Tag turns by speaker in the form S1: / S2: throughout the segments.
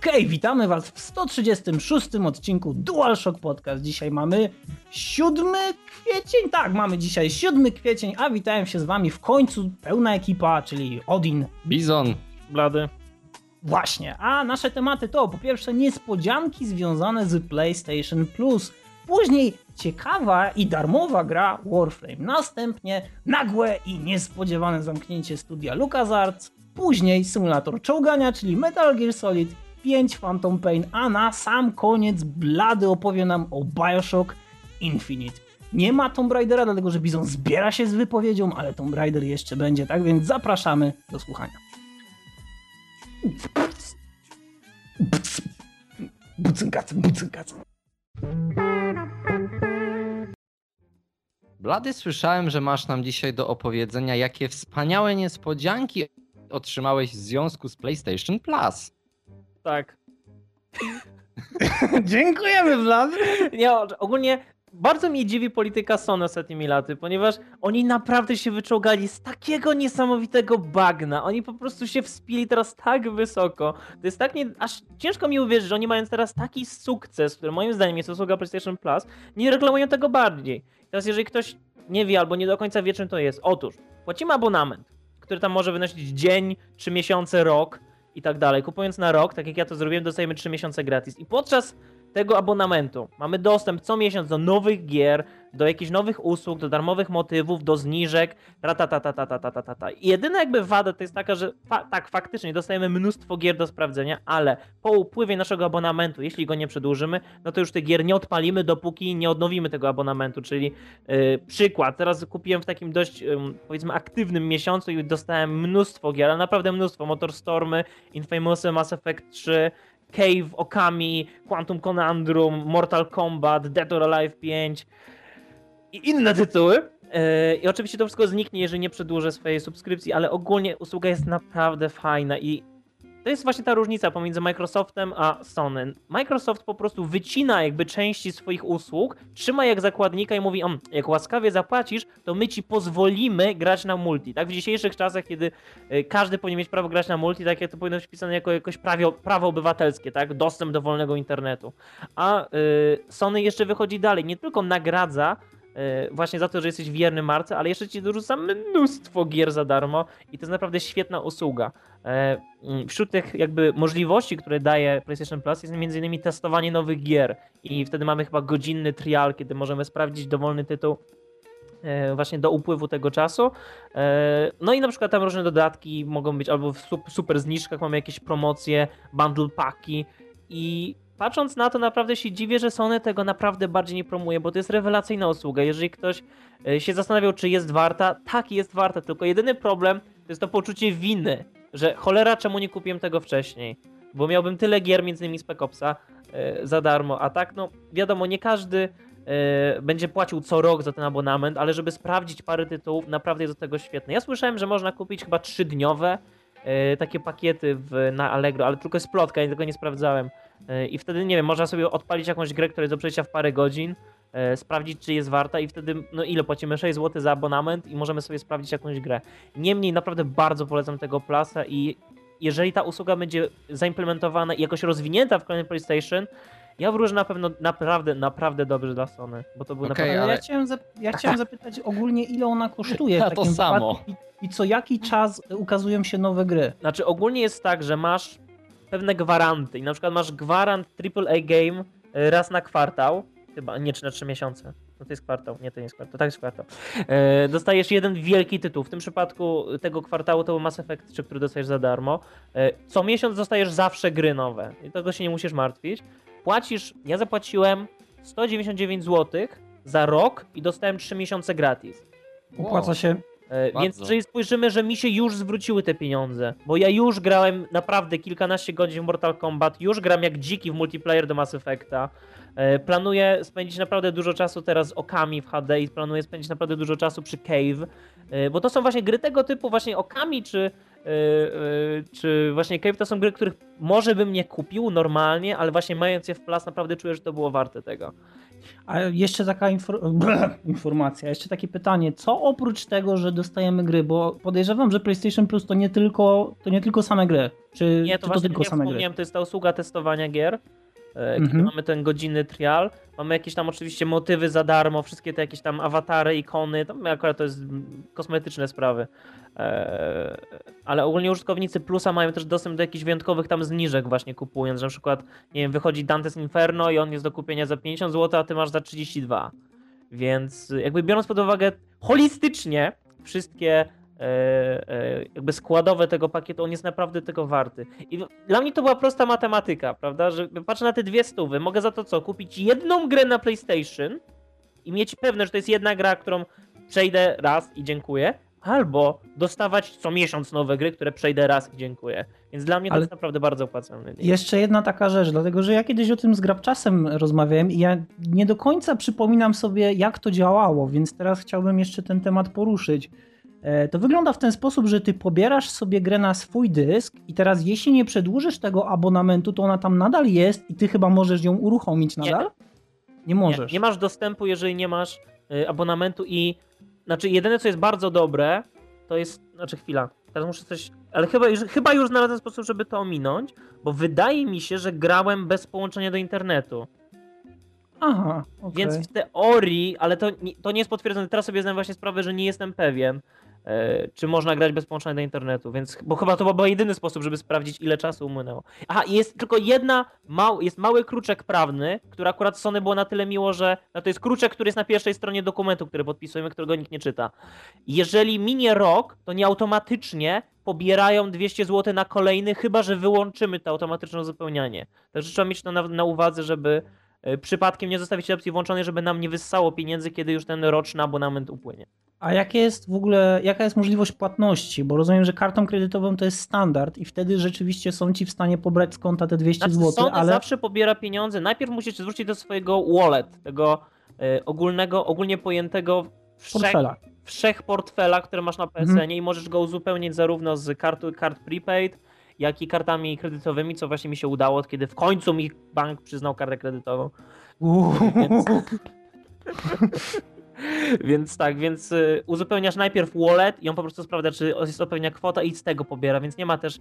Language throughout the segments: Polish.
S1: Okej, witamy Was w 136 odcinku DualShock Podcast. Dzisiaj mamy 7 kwiecień. Tak, mamy dzisiaj 7 kwiecień, a witałem się z Wami w końcu pełna ekipa, czyli Odin.
S2: Bizon.
S3: Blady.
S1: Właśnie, a nasze tematy to po pierwsze niespodzianki związane z PlayStation Plus. Później ciekawa i darmowa gra Warframe. Następnie nagłe i niespodziewane zamknięcie studia LucasArts. Później symulator czołgania, czyli Metal Gear Solid 5 Phantom Pain, a na sam koniec Blady opowie nam o Bioshock Infinite. Nie ma Tomb Raidera, dlatego że Bizon zbiera się z wypowiedzią, ale Tomb Raider jeszcze będzie, tak więc zapraszamy do słuchania. Bucynkacy, bucynkacy.
S2: Blady, słyszałem, że masz nam dzisiaj do opowiedzenia, jakie wspaniałe niespodzianki otrzymałeś w związku z PlayStation Plus.
S3: Tak.
S1: Dziękujemy, Vlad.
S3: Nie, ogólnie bardzo mnie dziwi polityka Sony ostatnimi laty, ponieważ oni naprawdę się wyczołgali z takiego niesamowitego bagna. Oni po prostu się wspili teraz tak wysoko. To jest tak nie... Aż ciężko mi uwierzyć, że oni mając teraz taki sukces, który moim zdaniem jest usługa PlayStation Plus, nie reklamują tego bardziej. Teraz jeżeli ktoś nie wie albo nie do końca wie czym to jest, otóż płacimy abonament, który tam może wynosić dzień, trzy miesiące, rok i tak dalej. Kupując na rok, tak jak ja to zrobiłem, dostajemy 3 miesiące gratis. I podczas tego abonamentu. Mamy dostęp co miesiąc do nowych gier, do jakichś nowych usług, do darmowych motywów, do zniżek, ta ta ta ta ta ta ta ta ta ta. I jedyna jakby wada to jest taka, że fa tak, faktycznie dostajemy mnóstwo gier do sprawdzenia, ale po upływie naszego abonamentu, jeśli go nie przedłużymy, no to już tych gier nie odpalimy, dopóki nie odnowimy tego abonamentu, czyli yy, przykład, teraz kupiłem w takim dość, yy, powiedzmy, aktywnym miesiącu i dostałem mnóstwo gier, ale naprawdę mnóstwo, Motor Stormy, Infamousy, Mass Effect 3, Cave, Okami, Quantum Conundrum, Mortal Kombat, Dead or Alive 5 i inne tytuły. Yy, I oczywiście to wszystko zniknie, jeżeli nie przedłużę swojej subskrypcji, ale ogólnie usługa jest naprawdę fajna i to jest właśnie ta różnica pomiędzy Microsoftem a Sony. Microsoft po prostu wycina jakby części swoich usług, trzyma jak zakładnika i mówi, jak łaskawie zapłacisz, to my ci pozwolimy grać na multi. Tak w dzisiejszych czasach, kiedy y, każdy powinien mieć prawo grać na multi, tak jak to powinno być wpisane jako jakoś prawo, prawo obywatelskie, tak? Dostęp do wolnego internetu. A y, Sony jeszcze wychodzi dalej, nie tylko nagradza E, właśnie za to, że jesteś wierny marce, ale jeszcze ci dorzuca mnóstwo gier za darmo i to jest naprawdę świetna usługa. E, mm, wśród tych jakby możliwości, które daje PlayStation Plus jest m.in. testowanie nowych gier i wtedy mamy chyba godzinny trial, kiedy możemy sprawdzić dowolny tytuł e, właśnie do upływu tego czasu. No i na przykład tam różne dodatki mogą być albo w super zniżkach mamy jakieś promocje, bundle paki i patrząc na to, naprawdę się dziwię, że Sony tego naprawdę bardziej nie promuje, bo to jest rewelacyjna usługa. Jeżeli ktoś e, się zastanawiał, czy jest warta, tak jest warta, tylko jedyny problem to jest to poczucie winy, że cholera, czemu nie kupiłem tego wcześniej, bo miałbym tyle gier, między innymi Spec Opsa, e, za darmo, a tak, no wiadomo, nie każdy e, będzie płacił co rok za ten abonament, ale żeby sprawdzić parę tytułów, naprawdę jest do tego świetne. Ja słyszałem, że można kupić chyba trzydniowe takie pakiety w, na Allegro, ale tylko jest plotka, ja tego nie sprawdzałem i wtedy, nie wiem, można sobie odpalić jakąś grę, która jest do przejścia w parę godzin, e, sprawdzić, czy jest warta i wtedy, no ile płacimy? 6 zł za abonament i możemy sobie sprawdzić jakąś grę. Niemniej naprawdę bardzo polecam tego Plusa i jeżeli ta usługa będzie zaimplementowana i jakoś rozwinięta w kolejnym PlayStation, ja wróżę na pewno naprawdę, naprawdę dobrze dla Sony, bo to był okay, naprawdę...
S1: Ale... Ja, chciałem ja chciałem zapytać ogólnie, ile ona kosztuje.
S2: Ja to samo.
S1: I, I co jaki czas ukazują się nowe gry?
S3: Znaczy ogólnie jest tak, że masz pewne gwaranty. I na przykład masz gwarant AAA game e, raz na kwartał, chyba, nie, czy na trzy miesiące. No to jest kwartał, nie, to nie jest kwartał, tak jest kwartał. E, dostajesz jeden wielki tytuł. W tym przypadku tego kwartału to był Mass Effect 3, który dostajesz za darmo. E, co miesiąc dostajesz zawsze gry nowe. I tego się nie musisz martwić. Płacisz, ja zapłaciłem 199 zł za rok i dostałem 3 miesiące gratis.
S1: Opłaca się
S3: Bardzo. Więc jeżeli spojrzymy, że mi się już zwróciły te pieniądze, bo ja już grałem naprawdę kilkanaście godzin w Mortal Kombat, już gram jak dziki w multiplayer do Mass Effecta, e, planuję spędzić naprawdę dużo czasu teraz z Okami w HD i planuję spędzić naprawdę dużo czasu przy Cave, e, bo to są właśnie gry tego typu, właśnie Okami czy czy właśnie Cape to są gry, których może bym nie kupił normalnie, ale właśnie mając je w Plus naprawdę czuję, że to było warte tego.
S1: A jeszcze taka infor- informacja, jeszcze takie pytanie, co oprócz tego, że dostajemy gry, bo podejrzewam, że PlayStation Plus to nie tylko, to nie tylko same gry, czy,
S3: Nie,
S1: czy
S3: to
S1: to
S3: właśnie
S1: tylko
S3: nie
S1: same gry?
S3: wspomniałem, to jest ta usługa testowania gier. E, Kiedy
S1: Mhm.
S3: mamy ten godzinny trial, mamy jakieś tam oczywiście motywy za darmo, wszystkie te jakieś tam awatary, ikony, to akurat to jest kosmetyczne sprawy. E, Ale ogólnie użytkownicy Plusa mają też dostęp do jakichś wyjątkowych tam zniżek właśnie kupując, że na przykład, nie wiem, wychodzi Dante's Inferno i on jest do kupienia za 50 zł, a ty masz za 32. Więc jakby biorąc pod uwagę holistycznie wszystkie jakby składowe tego pakietu, on jest naprawdę tego warty. I dla mnie to była prosta matematyka, prawda, że patrzę na te dwie stówy, mogę za to co, kupić jedną grę na PlayStation i mieć pewność, że to jest jedna gra, którą przejdę raz i dziękuję, albo dostawać co miesiąc nowe gry, które przejdę raz i dziękuję. Więc dla mnie to
S1: Ale-
S3: jest naprawdę bardzo opłacalne.
S1: Jeszcze jedna taka rzecz, dlatego że ja kiedyś o tym z Grabczasem rozmawiałem i ja nie do końca przypominam sobie, jak to działało, więc teraz chciałbym jeszcze ten temat poruszyć. E, To wygląda w ten sposób, że ty pobierasz sobie grę na swój dysk i teraz jeśli nie przedłużysz tego abonamentu, to ona tam nadal jest i ty chyba możesz ją uruchomić
S3: Nie.
S1: nadal? Nie
S3: Nie,
S1: możesz.
S3: nie masz dostępu, jeżeli nie masz y, abonamentu i znaczy jedyne co jest bardzo dobre, to jest, znaczy chwila, teraz muszę coś, ale chyba już, chyba już znalazłem sposób, żeby to ominąć, bo wydaje mi się, że grałem bez połączenia do internetu.
S1: Aha, okej.
S3: Więc w teorii, ale to, nie- to nie jest potwierdzone. Teraz sobie zdałem właśnie sprawę, że nie jestem pewien, czy można grać bez połączenia do internetu, więc bo chyba to był jedyny sposób, żeby sprawdzić, ile czasu umłynęło. Aha, jest tylko jedna, mał, jest mały kruczek prawny, który akurat Sony było na tyle miło, że no to jest kruczek, który jest na pierwszej stronie dokumentu, który podpisujemy, którego nikt nie czyta. Jeżeli minie rok, to nie automatycznie pobierają 200 zł na kolejny, chyba że wyłączymy to automatyczne uzupełnianie. Także trzeba mieć to na, na uwadze, żeby e, przypadkiem nie zostawić opcji włączonej, żeby nam nie wyssało pieniędzy, kiedy już ten roczny abonament upłynie.
S1: A jakie jest w ogóle, jaka jest możliwość płatności? Bo rozumiem, że kartą kredytową to jest standard i wtedy rzeczywiście są ci w stanie pobrać z konta te 200
S3: Znaczy,
S1: zł,
S3: Sony
S1: ale
S3: zawsze pobiera pieniądze. Najpierw musisz zwrócić do swojego wallet, tego e, ogólnego, ogólnie pojętego wszech,
S1: portfela.
S3: wszech portfela, które masz na PSN
S1: Mhm.
S3: i możesz go uzupełnić zarówno z kartu, kart prepaid, jak i kartami kredytowymi, co właśnie mi się udało, kiedy w końcu mi bank przyznał kartę kredytową. Więc, więc tak, więc y, uzupełniasz najpierw wallet i on po prostu sprawdza, czy jest odpowiednia kwota i z tego pobiera, więc nie ma też.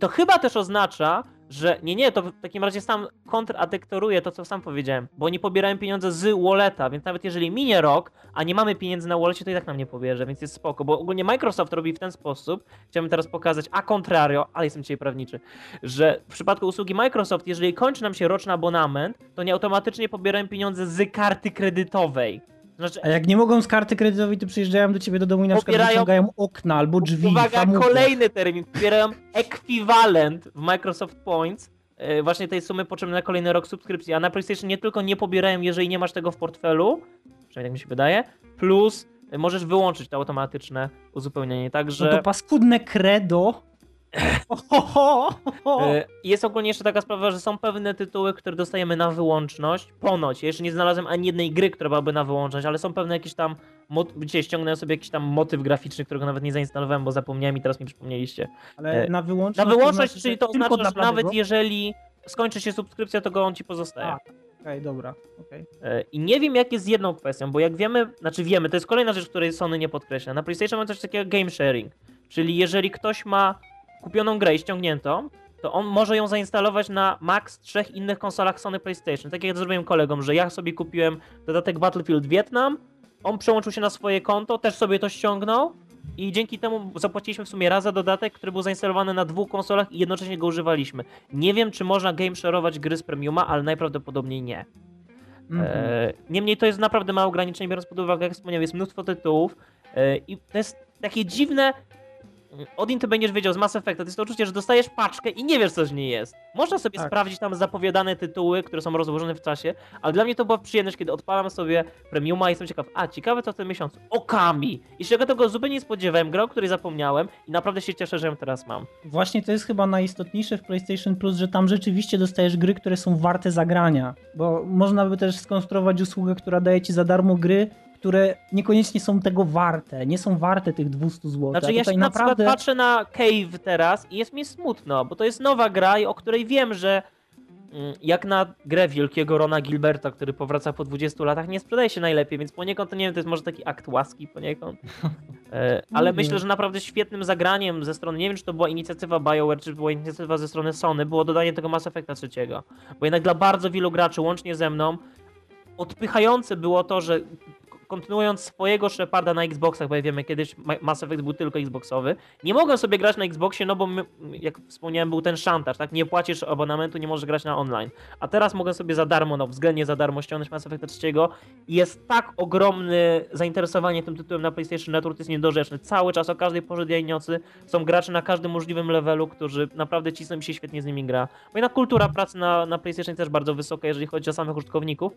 S3: To chyba też oznacza, że nie, nie, to w takim razie sam kontradyktoruje to, co sam powiedziałem, bo oni pobierają pieniądze z walleta, więc nawet jeżeli minie rok, a nie mamy pieniędzy na wallecie, to i tak nam nie pobierze, więc jest spoko, bo ogólnie Microsoft robi w ten sposób, chciałbym teraz pokazać, a contrario, ale jestem dzisiaj prawniczy, że w przypadku usługi Microsoft, jeżeli kończy nam się roczny abonament, to nie automatycznie pobierają pieniądze z karty kredytowej. Znaczy,
S1: A jak nie mogą z karty kredytowej, to przyjeżdżają do ciebie do domu i na przykład wyciągają okna albo drzwi.
S3: Uwaga, kolejny termin. Pobierają ekwiwalent w Microsoft Points. e, Właśnie tej sumy potrzebnej na kolejny rok subskrypcji. A na PlayStation nie tylko nie pobierają, jeżeli nie masz tego w portfelu, przynajmniej tak mi się wydaje, plus możesz wyłączyć to automatyczne uzupełnienie. Także
S1: No to paskudne credo.
S3: E, jest ogólnie jeszcze taka sprawa, że są pewne tytuły, które dostajemy na wyłączność. Ponoć. Ja jeszcze nie znalazłem ani jednej gry, która byłaby na wyłączność, ale są pewne jakieś tam. Dzisiaj ściągnąłem sobie jakiś tam motyw graficzny, którego nawet nie zainstalowałem, bo zapomniałem i teraz mi przypomnieliście.
S1: Ale
S3: e,
S1: na wyłączność.
S3: Na wyłączność,
S1: to znaczy,
S3: czyli to oznacza, że nawet jeżeli skończy się subskrypcja, to go on ci pozostaje.
S1: A. Okej, dobra. okej.
S3: E, I nie wiem, jak jest z jedną kwestią, bo jak wiemy, znaczy wiemy, to jest kolejna rzecz, której Sony nie podkreśla. Na PlayStation mamy coś takiego game sharing, czyli jeżeli ktoś ma kupioną grę i ściągniętą, to on może ją zainstalować na max trzech innych konsolach Sony PlayStation. Tak jak zrobiłem kolegom, że ja sobie kupiłem dodatek Battlefield Vietnam, on przełączył się na swoje konto, też sobie to ściągnął i dzięki temu zapłaciliśmy w sumie raz za dodatek, który był zainstalowany na dwóch konsolach i jednocześnie go używaliśmy. Nie wiem, czy można game share'ować gry z Premiuma, ale najprawdopodobniej nie.
S1: Mhm.
S3: E, Niemniej to jest naprawdę małe ograniczenie, biorąc pod uwagę, jak wspomniałem, jest mnóstwo tytułów e, i to jest takie dziwne. Odin, ty będziesz wiedział z Mass Effecta, to jest to uczucie, że dostajesz paczkę i nie wiesz, co z niej jest. Można sobie
S1: Tak.
S3: sprawdzić tam zapowiadane tytuły, które są rozłożone w czasie, ale dla mnie to była przyjemność, kiedy odpalam sobie Premiuma i jestem ciekaw, a ciekawe co w tym miesiącu. Okami! I się tego zupełnie nie spodziewałem, gra, o której zapomniałem i naprawdę się cieszę, że ją teraz mam.
S1: Właśnie to jest chyba najistotniejsze w PlayStation Plus, że tam rzeczywiście dostajesz gry, które są warte zagrania. Bo można by też skonstruować usługę, która daje ci za darmo gry, które niekoniecznie są tego warte, nie są warte tych 200 zł.
S3: Znaczy ja się na przykład patrzę na Cave teraz i jest mi smutno, bo to jest nowa gra, o której wiem, że mm, jak na grę wielkiego Rona Gilberta, który powraca po 20 latach, nie sprzedaje się najlepiej, więc poniekąd to nie wiem, to jest może taki akt łaski poniekąd. E, ale myślę, że naprawdę świetnym zagraniem ze strony, nie wiem czy to była inicjatywa BioWare, czy była inicjatywa ze strony Sony, było dodanie tego Mass Effecta trzeciego. Bo jednak dla bardzo wielu graczy, łącznie ze mną, odpychające było to, że kontynuując swojego Sheparda na Xboxach, bo wiemy, kiedyś Ma- Mass Effect był tylko Xboxowy, nie mogłem sobie grać na Xboxie, no bo my, jak wspomniałem, był ten szantaż, tak? Nie płacisz abonamentu, nie możesz grać na online. A teraz mogę sobie za darmo, no względnie za darmo ściągnąć Mass Effecta 3 i jest tak ogromne zainteresowanie tym tytułem na PlayStation Network, jest niedorzeczne. Cały czas, o każdej porze dnia i nocy są gracze na każdym możliwym levelu, którzy naprawdę cisną się świetnie z nimi gra. Bo jednak kultura pracy na, na PlayStation też bardzo wysoka, jeżeli chodzi o samych użytkowników.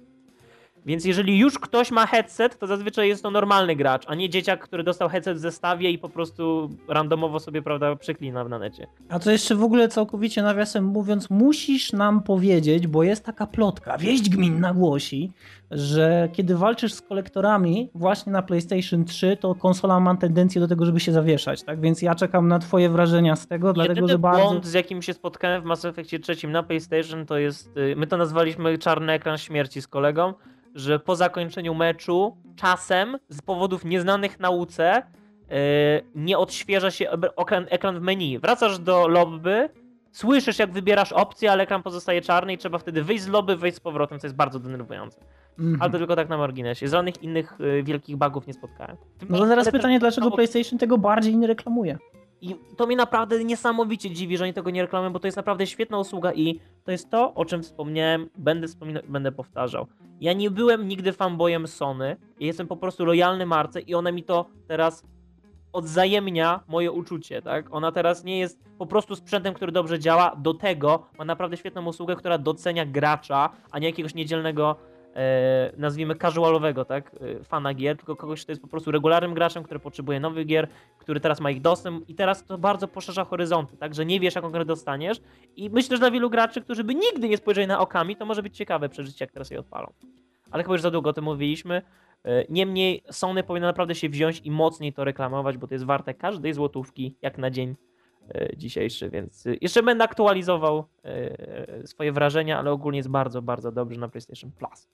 S3: Więc jeżeli już ktoś ma headset, to zazwyczaj jest to normalny gracz, a nie dzieciak, który dostał headset w zestawie i po prostu randomowo sobie, prawda, przeklina na necie.
S1: A to jeszcze w ogóle całkowicie nawiasem mówiąc, musisz nam powiedzieć, bo jest taka plotka, wieść gminna głosi, że kiedy walczysz z kolektorami właśnie na PlayStation 3, to konsola ma tendencję do tego, żeby się zawieszać, tak? Więc ja czekam na twoje wrażenia z tego, dlatego
S3: Jedyny
S1: że bardzo...
S3: błąd, z jakim się spotkałem w Mass Effectie trzecim na PlayStation, to jest, y, my to nazwaliśmy czarny ekran śmierci z kolegą, że po zakończeniu meczu czasem z powodów nieznanych nauce yy, nie odświeża się ekran, ekran w menu. Wracasz do lobby, słyszysz jak wybierasz opcję, ale ekran pozostaje czarny i trzeba wtedy wyjść z lobby, wejść z powrotem, co jest bardzo denerwujące.
S1: Mhm.
S3: Ale to tylko tak na marginesie. Żadnych innych y, wielkich bugów nie spotkałem.
S1: No to teraz pytanie, dlaczego PlayStation tego bardziej nie reklamuje?
S3: I to mnie naprawdę niesamowicie dziwi, że oni tego nie reklamują, bo to jest naprawdę świetna usługa i to jest to, o czym wspomniałem, będę wspominał, będę powtarzał. Ja nie byłem nigdy fanboyem Sony, ja jestem po prostu lojalny marce i ona mi to teraz odzajemnia moje uczucie, tak? Ona teraz nie jest po prostu sprzętem, który dobrze działa, do tego ma naprawdę świetną usługę, która docenia gracza, a nie jakiegoś niedzielnego nazwijmy casualowego, tak, e, fana gier, tylko kogoś, kto jest po prostu regularnym graczem, który potrzebuje nowych gier, który teraz ma ich dostęp i teraz to bardzo poszerza horyzonty, tak, że nie wiesz, jaką grę dostaniesz i myślę, że dla wielu graczy, którzy by nigdy nie spojrzeli na okami, to może być ciekawe przeżycie, jak teraz je odpalą. Ale chyba już za długo o tym mówiliśmy. E, Niemniej Sony powinno naprawdę się wziąć i mocniej to reklamować, bo to jest warte każdej złotówki, jak na dzień e, dzisiejszy, więc e, jeszcze będę aktualizował e, swoje wrażenia, ale ogólnie jest bardzo, bardzo dobrze na PlayStation Plus.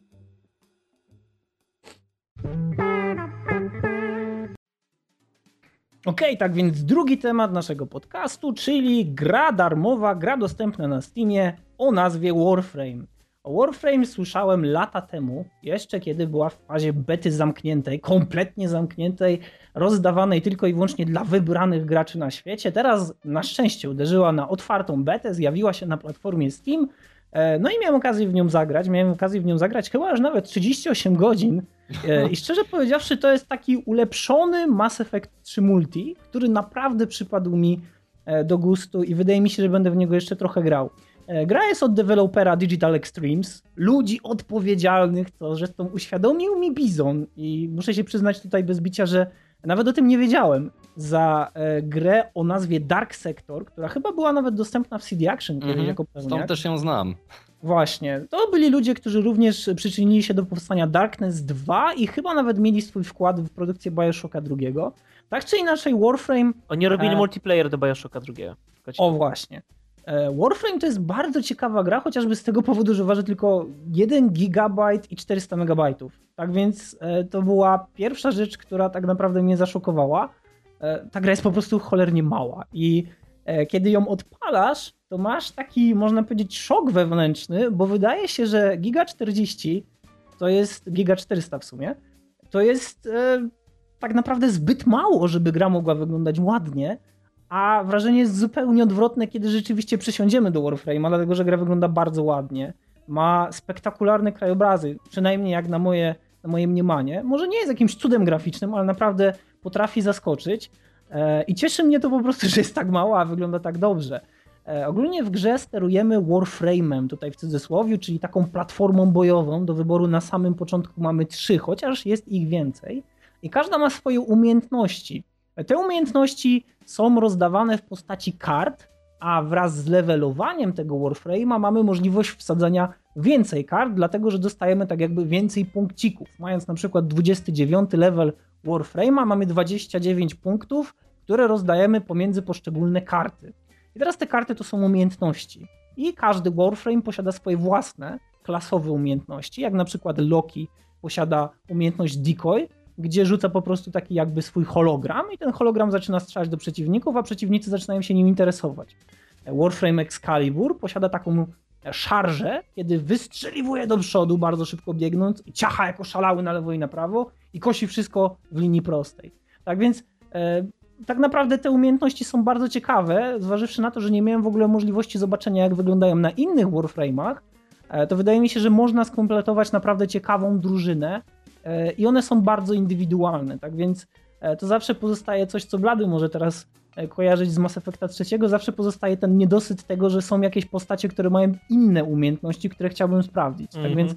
S1: Okej, tak więc drugi temat naszego podcastu, czyli gra darmowa, gra dostępna na Steamie o nazwie Warframe. O Warframe słyszałem lata temu, jeszcze kiedy była w fazie bety zamkniętej, kompletnie zamkniętej, rozdawanej tylko i wyłącznie dla wybranych graczy na świecie. Teraz na szczęście uderzyła na otwartą betę, zjawiła się na platformie Steam. E, No i miałem okazję w nią zagrać. Miałem okazję w nią zagrać chyba już nawet 38 godzin. E, I szczerze powiedziawszy, to jest taki ulepszony Mass Effect 3 Multi, który naprawdę przypadł mi e, do gustu i wydaje mi się, że będę w niego jeszcze trochę grał. E, Gra jest od dewelopera Digital Extremes, ludzi odpowiedzialnych, co zresztą uświadomił mi Bizon i muszę się przyznać tutaj bez bicia, że nawet o tym nie wiedziałem, za grę o nazwie Dark Sector, która chyba była nawet dostępna w CD Action kiedyś
S2: Mhm.
S1: jako pewniak.
S2: Stąd też ją znam.
S1: Właśnie. To byli ludzie, którzy również przyczynili się do powstania Darkness 2 i chyba nawet mieli swój wkład w produkcję Bioshocka drugiego. Tak czy inaczej, Warframe.
S3: Oni robili
S1: E.
S3: multiplayer do Bioshocka drugiego.
S1: O, właśnie. E, Warframe to jest bardzo ciekawa gra, chociażby z tego powodu, że waży tylko 1 GB i 400 MB. Tak więc e, to była pierwsza rzecz, która tak naprawdę mnie zaszokowała. E, Ta gra jest po prostu cholernie mała i kiedy ją odpalasz, to masz taki, można powiedzieć, szok wewnętrzny, bo wydaje się, że Giga 40 to jest Giga 400 w sumie. To jest e, tak naprawdę zbyt mało, żeby gra mogła wyglądać ładnie, a wrażenie jest zupełnie odwrotne, kiedy rzeczywiście przysiądziemy do Warframe'a, dlatego że gra wygląda bardzo ładnie. Ma spektakularne krajobrazy, przynajmniej jak na moje, na moje mniemanie. Może nie jest jakimś cudem graficznym, ale naprawdę potrafi zaskoczyć. E, I cieszy mnie to po prostu, że jest tak mała, a wygląda tak dobrze. E, Ogólnie w grze sterujemy Warframe'em, tutaj w cudzysłowie, czyli taką platformą bojową. Do wyboru na samym początku mamy trzy, chociaż jest ich więcej. I każda ma swoje umiejętności. Te umiejętności są rozdawane w postaci kart a wraz z levelowaniem tego Warframe'a mamy możliwość wsadzania więcej kart, dlatego że dostajemy tak jakby więcej punkcików. Mając na przykład 29 level Warframe'a, mamy 29 punktów, które rozdajemy pomiędzy poszczególne karty. I teraz te karty to są umiejętności. I każdy Warframe posiada swoje własne klasowe umiejętności, jak na przykład Loki posiada umiejętność Decoy, gdzie rzuca po prostu taki jakby swój hologram i ten hologram zaczyna strzelać do przeciwników, a przeciwnicy zaczynają się nim interesować. Warframe Excalibur posiada taką szarżę, kiedy wystrzeliwuje do przodu, bardzo szybko biegnąc i ciacha jako szalały na lewo i na prawo i kosi wszystko w linii prostej. Tak więc e, tak naprawdę te umiejętności są bardzo ciekawe, zważywszy na to, że nie miałem w ogóle możliwości zobaczenia, jak wyglądają na innych Warframe'ach, e, to wydaje mi się, że można skompletować naprawdę ciekawą drużynę e, i one są bardzo indywidualne, tak więc e, to zawsze pozostaje coś, co Blady może teraz e, kojarzyć z Mass Effecta trzeciego, zawsze pozostaje ten niedosyt tego, że są jakieś postacie, które mają inne umiejętności, które chciałbym sprawdzić, tak
S3: Mhm.
S1: więc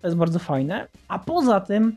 S1: to jest bardzo fajne. A poza tym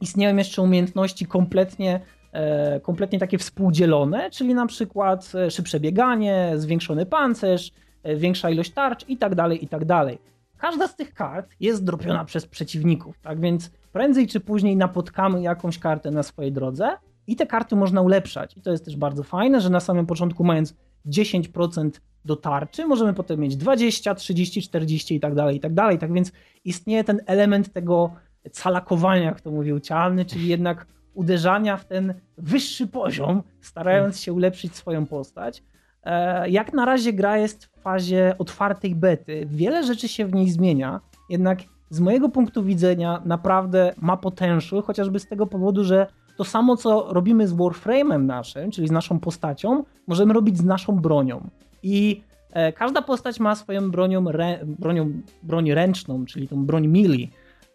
S1: istnieją jeszcze umiejętności kompletnie e, kompletnie takie współdzielone, czyli na przykład e, szybsze bieganie, zwiększony pancerz, e, większa ilość tarcz i tak dalej, i tak dalej. Każda z tych kart jest dropiona przez przeciwników, tak więc prędzej czy później napotkamy jakąś kartę na swojej drodze i te karty można ulepszać. I to jest też bardzo fajne, że na samym początku mając 10% do tarczy, możemy potem mieć 20, 30, 40 i tak dalej, i tak dalej. Tak więc istnieje ten element tego calakowania, jak to mówił Cialny, czyli jednak uderzania w ten wyższy poziom, starając się ulepszyć swoją postać. E, Jak na razie gra jest w fazie otwartej bety. Wiele rzeczy się w niej zmienia, jednak z mojego punktu widzenia naprawdę ma potential, chociażby z tego powodu, że to samo co robimy z Warframe'em naszym, czyli z naszą postacią, możemy robić z naszą bronią. I e, każda postać ma swoją bronią, rę, bronią broń ręczną, czyli tą broń melee.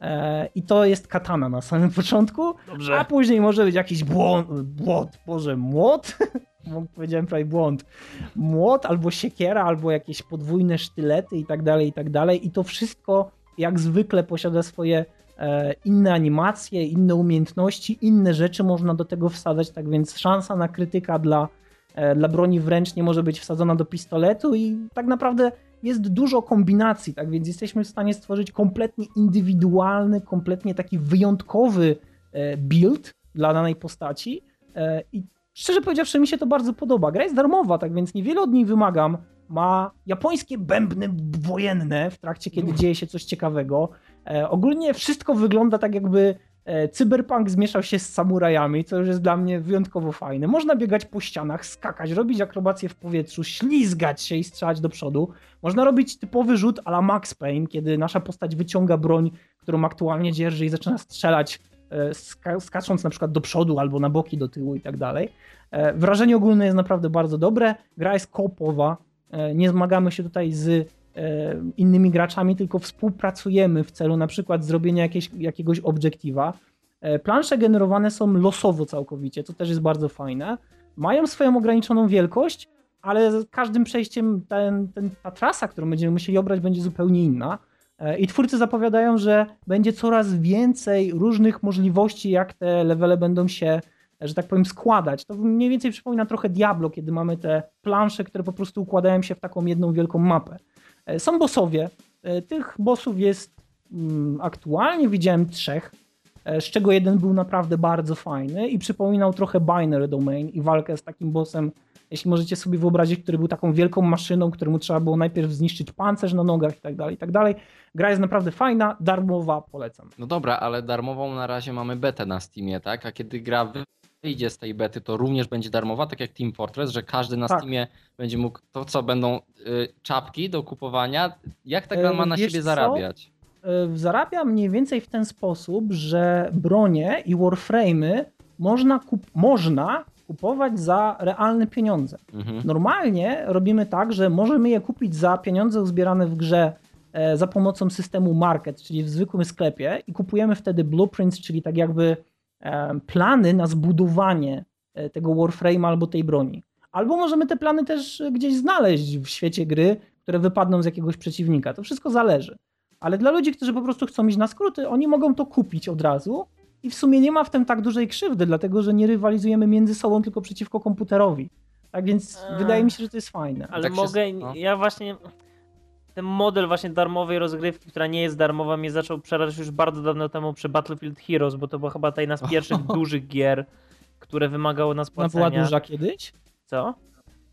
S1: E, I to jest katana na samym początku,
S3: Dobrze.
S1: a później może być jakiś błąd, błąd boże, młot? Bo Powiedziałem prawie błąd. Młot albo siekiera, albo jakieś podwójne sztylety i tak dalej, i tak dalej. I to wszystko jak zwykle posiada swoje e, inne animacje, inne umiejętności, inne rzeczy można do tego wsadzać, tak więc szansa na krytyka dla, e, dla broni wręcz nie może być wsadzona do pistoletu i tak naprawdę jest dużo kombinacji, tak więc jesteśmy w stanie stworzyć kompletnie indywidualny, kompletnie taki wyjątkowy e, build dla danej postaci e, i szczerze powiedziawszy mi się to bardzo podoba. Gra jest darmowa, tak więc niewiele od niej wymagam. Ma japońskie bębny wojenne w trakcie, kiedy dzieje się coś ciekawego. E, ogólnie wszystko wygląda tak jakby cyberpunk zmieszał się z samurajami, co już jest dla mnie wyjątkowo fajne. Można biegać po ścianach, skakać, robić akrobacje w powietrzu, ślizgać się i strzelać do przodu. Można robić typowy rzut a la Max Payne, kiedy nasza postać wyciąga broń, którą aktualnie dzierży i zaczyna strzelać, e, ska skacząc na przykład do przodu albo na boki, do tyłu i tak dalej. E, Wrażenie ogólne jest naprawdę bardzo dobre. Gra jest kopowa. Nie zmagamy się tutaj z e, innymi graczami, tylko współpracujemy w celu na przykład zrobienia jakieś, jakiegoś obiektywa. E, Plansze generowane są losowo całkowicie, co też jest bardzo fajne. Mają swoją ograniczoną wielkość, ale z każdym przejściem ten, ten, ta trasa, którą będziemy musieli obrać, będzie zupełnie inna. E, I twórcy zapowiadają, że będzie coraz więcej różnych możliwości, jak te levele będą się, że tak powiem, składać. To mniej więcej przypomina trochę Diablo, kiedy mamy te plansze, które po prostu układają się w taką jedną wielką mapę. E, Są bossowie. E, Tych bossów jest mm, aktualnie widziałem trzech, e, z czego jeden był naprawdę bardzo fajny i przypominał trochę Binary Domain i walkę z takim bossem, jeśli możecie sobie wyobrazić, który był taką wielką maszyną, któremu trzeba było najpierw zniszczyć pancerz na nogach i tak dalej, i tak dalej. Gra jest naprawdę fajna, darmowa, polecam.
S2: No dobra, ale darmową na razie mamy betę na Steamie, tak? A kiedy gra wyjdzie z tej bety, to również będzie darmowa, tak jak Team Fortress, że każdy na
S1: Tak.
S2: Steamie będzie mógł, to co, będą y, czapki do kupowania? Jak ta gra
S1: E,
S2: ma na
S1: wiesz
S2: siebie
S1: co?
S2: zarabiać?
S1: E, Zarabia mniej więcej w ten sposób, że bronie i warframe'y można, kup- można kupować za realne pieniądze.
S2: Mhm.
S1: Normalnie robimy tak, że możemy je kupić za pieniądze uzbierane w grze e, za pomocą systemu market, czyli w zwykłym sklepie i kupujemy wtedy blueprints, czyli tak jakby plany na zbudowanie e, tego Warframe'a albo tej broni. Albo możemy te plany też gdzieś znaleźć w świecie gry, które wypadną z jakiegoś przeciwnika. To wszystko zależy. Ale dla ludzi, którzy po prostu chcą iść na skróty, oni mogą to kupić od razu i w sumie nie ma w tym tak dużej krzywdy, dlatego że nie rywalizujemy między sobą, tylko przeciwko komputerowi. Tak więc
S3: Eee.
S1: wydaje mi się, że to jest fajne.
S3: Ale
S2: Tak się-
S3: mogę,
S2: no.
S3: ja właśnie ten model właśnie darmowej rozgrywki, która nie jest darmowa, mnie zaczął przerażać już bardzo dawno temu przy Battlefield Heroes, bo to była chyba ta jedna z pierwszych dużych gier, które wymagało nas
S1: Ona
S3: płacenia.
S1: była duża kiedyś?
S3: Co?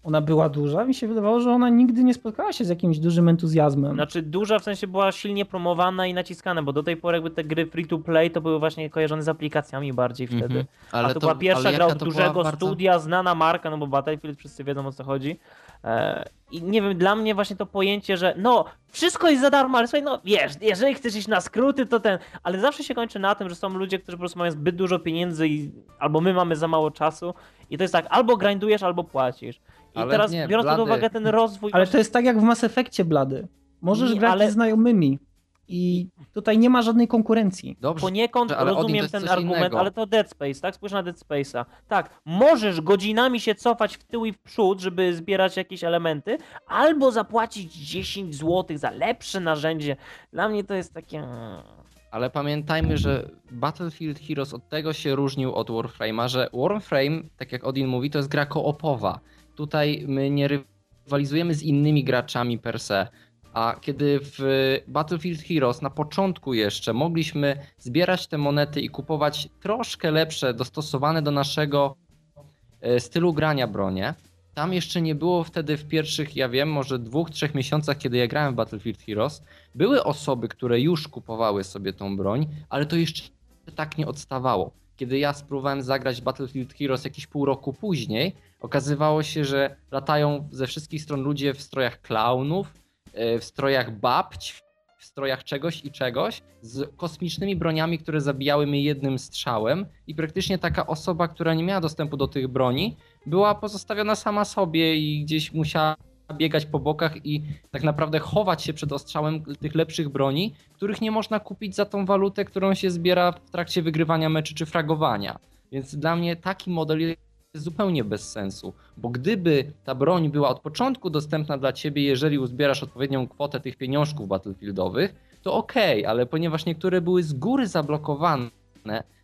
S1: Ona była duża? Mi się wydawało, że ona nigdy nie spotkała się z jakimś dużym entuzjazmem.
S3: Znaczy duża w sensie była silnie promowana i naciskana, bo do tej pory jakby te gry free to play to były właśnie kojarzone z aplikacjami bardziej wtedy.
S2: Mhm.
S3: A to, była pierwsza gra od
S2: to
S3: dużego
S2: bardzo-
S3: studia, znana marka, no bo Battlefield wszyscy wiedzą o co chodzi. E, I nie wiem, dla mnie właśnie to pojęcie, że no, wszystko jest za darmo, ale słuchaj, no wiesz, jeżeli chcesz iść na skróty, to ten, ale zawsze się kończy na tym, że są ludzie, którzy po prostu mają zbyt dużo pieniędzy i albo my mamy za mało czasu i to jest tak, albo grindujesz, albo płacisz. I
S2: Ale
S3: teraz
S2: nie,
S3: biorąc pod
S2: blady.
S3: uwagę ten rozwój...
S1: Ale
S3: właśnie-
S1: to jest tak jak w Mass Effectie, Blady. Możesz
S3: Nie,
S1: grać
S3: ale-
S1: z znajomymi i tutaj nie ma żadnej konkurencji.
S2: Dobrze,
S3: Poniekąd
S2: ale
S3: rozumiem ten argument,
S2: innego.
S3: ale to Dead Space, tak? Spójrz na Dead Space'a. Tak, możesz godzinami się cofać w tył i w przód, żeby zbierać jakieś elementy, albo zapłacić 10 zł za lepsze narzędzie. Dla mnie to jest takie... mm,
S2: Ale pamiętajmy, że Battlefield Heroes od tego się różnił od Warframe'a, że Warframe, tak jak Odin mówi, to jest gra koopowa. Tutaj my nie rywalizujemy z innymi graczami per se. A kiedy w Battlefield Heroes na początku jeszcze mogliśmy zbierać te monety i kupować troszkę lepsze, dostosowane do naszego e, stylu grania bronie, tam jeszcze nie było wtedy w pierwszych, ja wiem, może dwóch, trzech miesiącach, kiedy ja grałem w Battlefield Heroes, były osoby, które już kupowały sobie tą broń, ale to jeszcze tak nie odstawało. Kiedy ja spróbowałem zagrać Battlefield Heroes jakieś pół roku później, okazywało się, że latają ze wszystkich stron ludzie w strojach klaunów, e, w strojach babć, w strojach czegoś i czegoś, z kosmicznymi broniami, które zabijały mnie jednym strzałem i praktycznie taka osoba, która nie miała dostępu do tych broni, była pozostawiona sama sobie i gdzieś musiała biegać po bokach i tak naprawdę chować się przed ostrzałem tych lepszych broni, których nie można kupić za tą walutę, którą się zbiera w trakcie wygrywania meczy czy fragowania. Więc dla mnie taki model jest zupełnie bez sensu, bo gdyby ta broń była od początku dostępna dla ciebie, jeżeli uzbierasz odpowiednią kwotę tych pieniążków battlefieldowych, to okej, ale ponieważ niektóre były z góry zablokowane,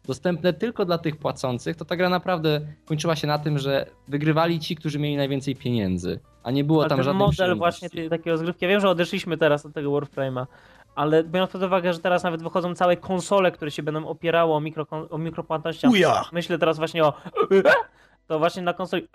S2: dostępne tylko dla tych płacących, to ta gra naprawdę kończyła się na tym, że wygrywali ci, którzy mieli najwięcej pieniędzy, a nie było
S3: Ale
S2: tam żadnej
S3: model właśnie tej, takiej rozgrywki, ja wiem, że odeszliśmy teraz od tego Warframe'a, ale biorąc pod uwagę, że teraz nawet wychodzą całe konsole, które się będą opierały o, mikro, o mikropłatnościach,
S1: Uja!
S3: myślę teraz właśnie o to właśnie na konsoli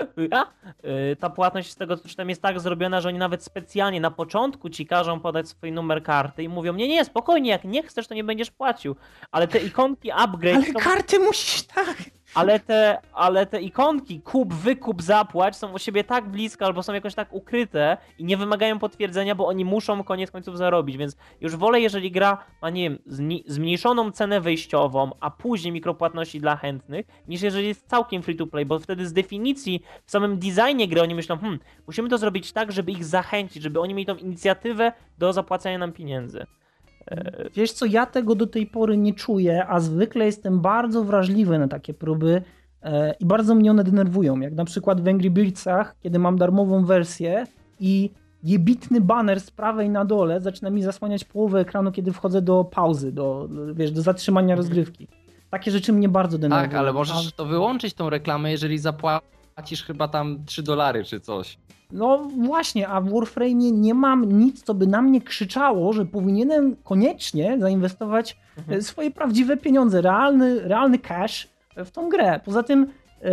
S3: y, ta płatność z tego co czytam jest tak zrobiona, że oni nawet specjalnie na początku ci każą podać swój numer karty i mówią, nie, nie, spokojnie, jak nie chcesz, to nie będziesz płacił. Ale te ikonki upgrade
S1: Ale
S3: są...
S1: karty musisz tak.
S3: Ale te, ale te ikonki kup, wykup, zapłać są u siebie tak blisko albo są jakoś tak ukryte i nie wymagają potwierdzenia, bo oni muszą koniec końców zarobić, więc już wolę, jeżeli gra ma, nie wiem, zmniejszoną cenę wejściową, a później mikropłatności dla chętnych, niż jeżeli jest całkiem free to play, bo wtedy z definicji w samym designie gry oni myślą, hmm, musimy to zrobić tak, żeby ich zachęcić, żeby oni mieli tą inicjatywę do zapłacenia nam pieniędzy.
S1: Wiesz co, ja tego do tej pory nie czuję, a zwykle jestem bardzo wrażliwy na takie próby e, i bardzo mnie one denerwują. Jak na przykład w Angry Birdsach, kiedy mam darmową wersję i jebitny baner z prawej na dole zaczyna mi zasłaniać połowę ekranu, kiedy wchodzę do pauzy, do, wiesz, do zatrzymania rozgrywki. Takie rzeczy mnie bardzo denerwują.
S2: Tak, ale możesz to wyłączyć tą reklamę, jeżeli zapłacisz chyba tam 3 dolary czy coś.
S1: No właśnie, a w Warframe nie mam nic, co by na mnie krzyczało, że powinienem koniecznie zainwestować
S3: Mhm.
S1: e, swoje prawdziwe pieniądze, realny, realny cash w tą grę. Poza tym, e,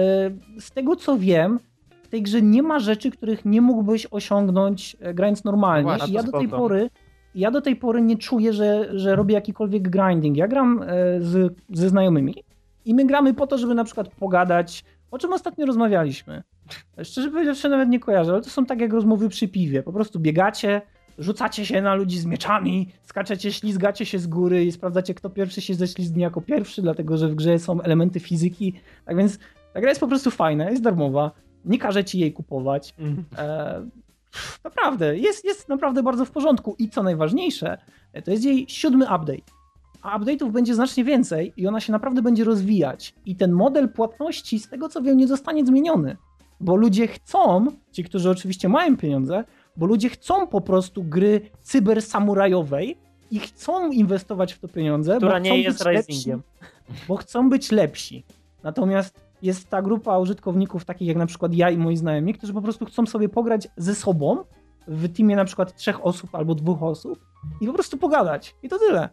S1: z tego co wiem, w tej grze nie ma rzeczy, których nie mógłbyś osiągnąć e, grając normalnie.
S2: No właśnie,
S1: I ja do tej
S3: spoko.
S1: pory ja do tej pory nie czuję, że, że robię jakikolwiek grinding. Ja gram z, ze znajomymi i my gramy po to, żeby na przykład pogadać, o czym ostatnio rozmawialiśmy. Szczerze powiedziawszy, nawet nie kojarzę, ale to są tak jak rozmowy przy piwie. Po prostu biegacie, rzucacie się na ludzi z mieczami, skaczecie, ślizgacie się z góry i sprawdzacie, kto pierwszy się ześlizgnie jako pierwszy, dlatego że w grze są elementy fizyki. Tak więc ta gra jest po prostu fajna, jest darmowa, nie każe ci jej kupować.
S3: Mhm.
S1: E, naprawdę, jest, jest naprawdę bardzo w porządku. I co najważniejsze, to jest jej siódmy update. A update'ów będzie znacznie więcej i ona się naprawdę będzie rozwijać. I ten model płatności, z tego co wiem, nie zostanie zmieniony. Bo ludzie chcą, ci, którzy oczywiście mają pieniądze, bo ludzie chcą po prostu gry cybersamurajowej i chcą inwestować w to pieniądze,
S3: Która
S1: bo chcą
S3: nie jest
S1: być lepsi, bo chcą być lepsi. Natomiast jest ta grupa użytkowników, takich jak na przykład ja i moi znajomi, którzy po prostu chcą sobie pograć ze sobą w teamie na przykład trzech osób albo dwóch osób i po prostu pogadać. I to tyle.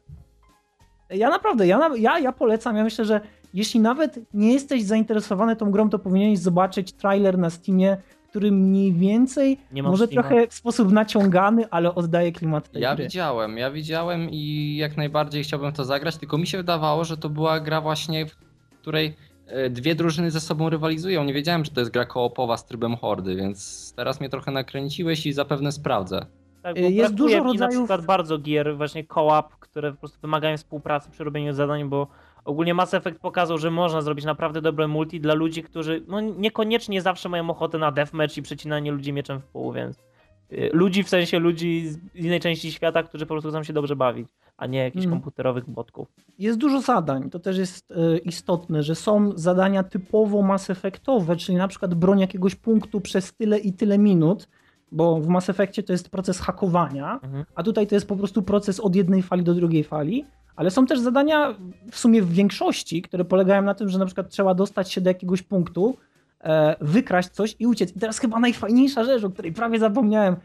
S1: Ja naprawdę, ja, ja, ja polecam, ja myślę, że jeśli nawet nie jesteś zainteresowany tą grą, to powinieneś zobaczyć trailer na Steamie, który mniej więcej, może
S3: Steama.
S1: trochę w sposób naciągany, ale oddaje klimat tej
S2: Ja
S1: gry.
S2: widziałem, ja widziałem i jak najbardziej chciałbym to zagrać, tylko mi się wydawało, że to była gra właśnie, w której e, dwie drużyny ze sobą rywalizują. Nie wiedziałem, że to jest gra koopowa z trybem hordy, więc teraz mnie trochę nakręciłeś i zapewne sprawdzę.
S3: Tak, bo
S1: Y, jest dużo
S3: mi na
S1: rodzajów-
S3: przykład bardzo gier właśnie co-op, które po prostu wymagają współpracy przy robieniu zadań, bo ogólnie Mass Effect pokazał, że można zrobić naprawdę dobre multi dla ludzi, którzy no, niekoniecznie zawsze mają ochotę na deathmatch i przecinanie ludzi mieczem w pół, więc y, ludzi w sensie ludzi z innej części świata, którzy po prostu chcą się dobrze bawić, a nie jakichś
S1: Mhm.
S3: komputerowych botków.
S1: Jest dużo zadań, to też jest e, istotne, że są zadania typowo Mass Effectowe, czyli na przykład broń jakiegoś punktu przez tyle i tyle minut, bo w Mass Effectie to jest proces hakowania,
S3: Mhm.
S1: a tutaj to jest po prostu proces od jednej fali do drugiej fali, ale są też zadania w sumie w większości, które polegają na tym, że na przykład trzeba dostać się do jakiegoś punktu, e, wykraść coś i uciec. I teraz chyba najfajniejsza rzecz, o której prawie zapomniałem.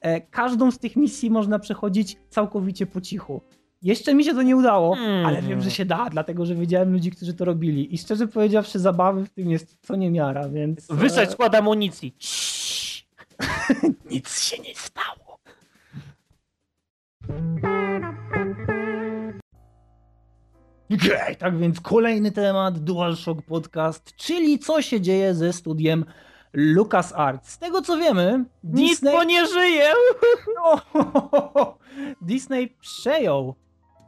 S1: E, każdą z tych misji można przechodzić całkowicie po cichu. Jeszcze mi się to nie udało,
S3: Hmm.
S1: ale wiem, że się da, dlatego że widziałem ludzi, którzy to robili. I szczerze powiedziawszy, zabawy w tym jest co niemiara, więc. e,
S3: Wysadź skład amunicji.
S1: Nic się nie stało. Okej, tak więc kolejny temat DualShock Podcast, czyli co się dzieje ze studiem LucasArts. Z tego co wiemy,
S3: Nic
S1: Disney,
S3: bo nie żyje!
S1: Disney przejął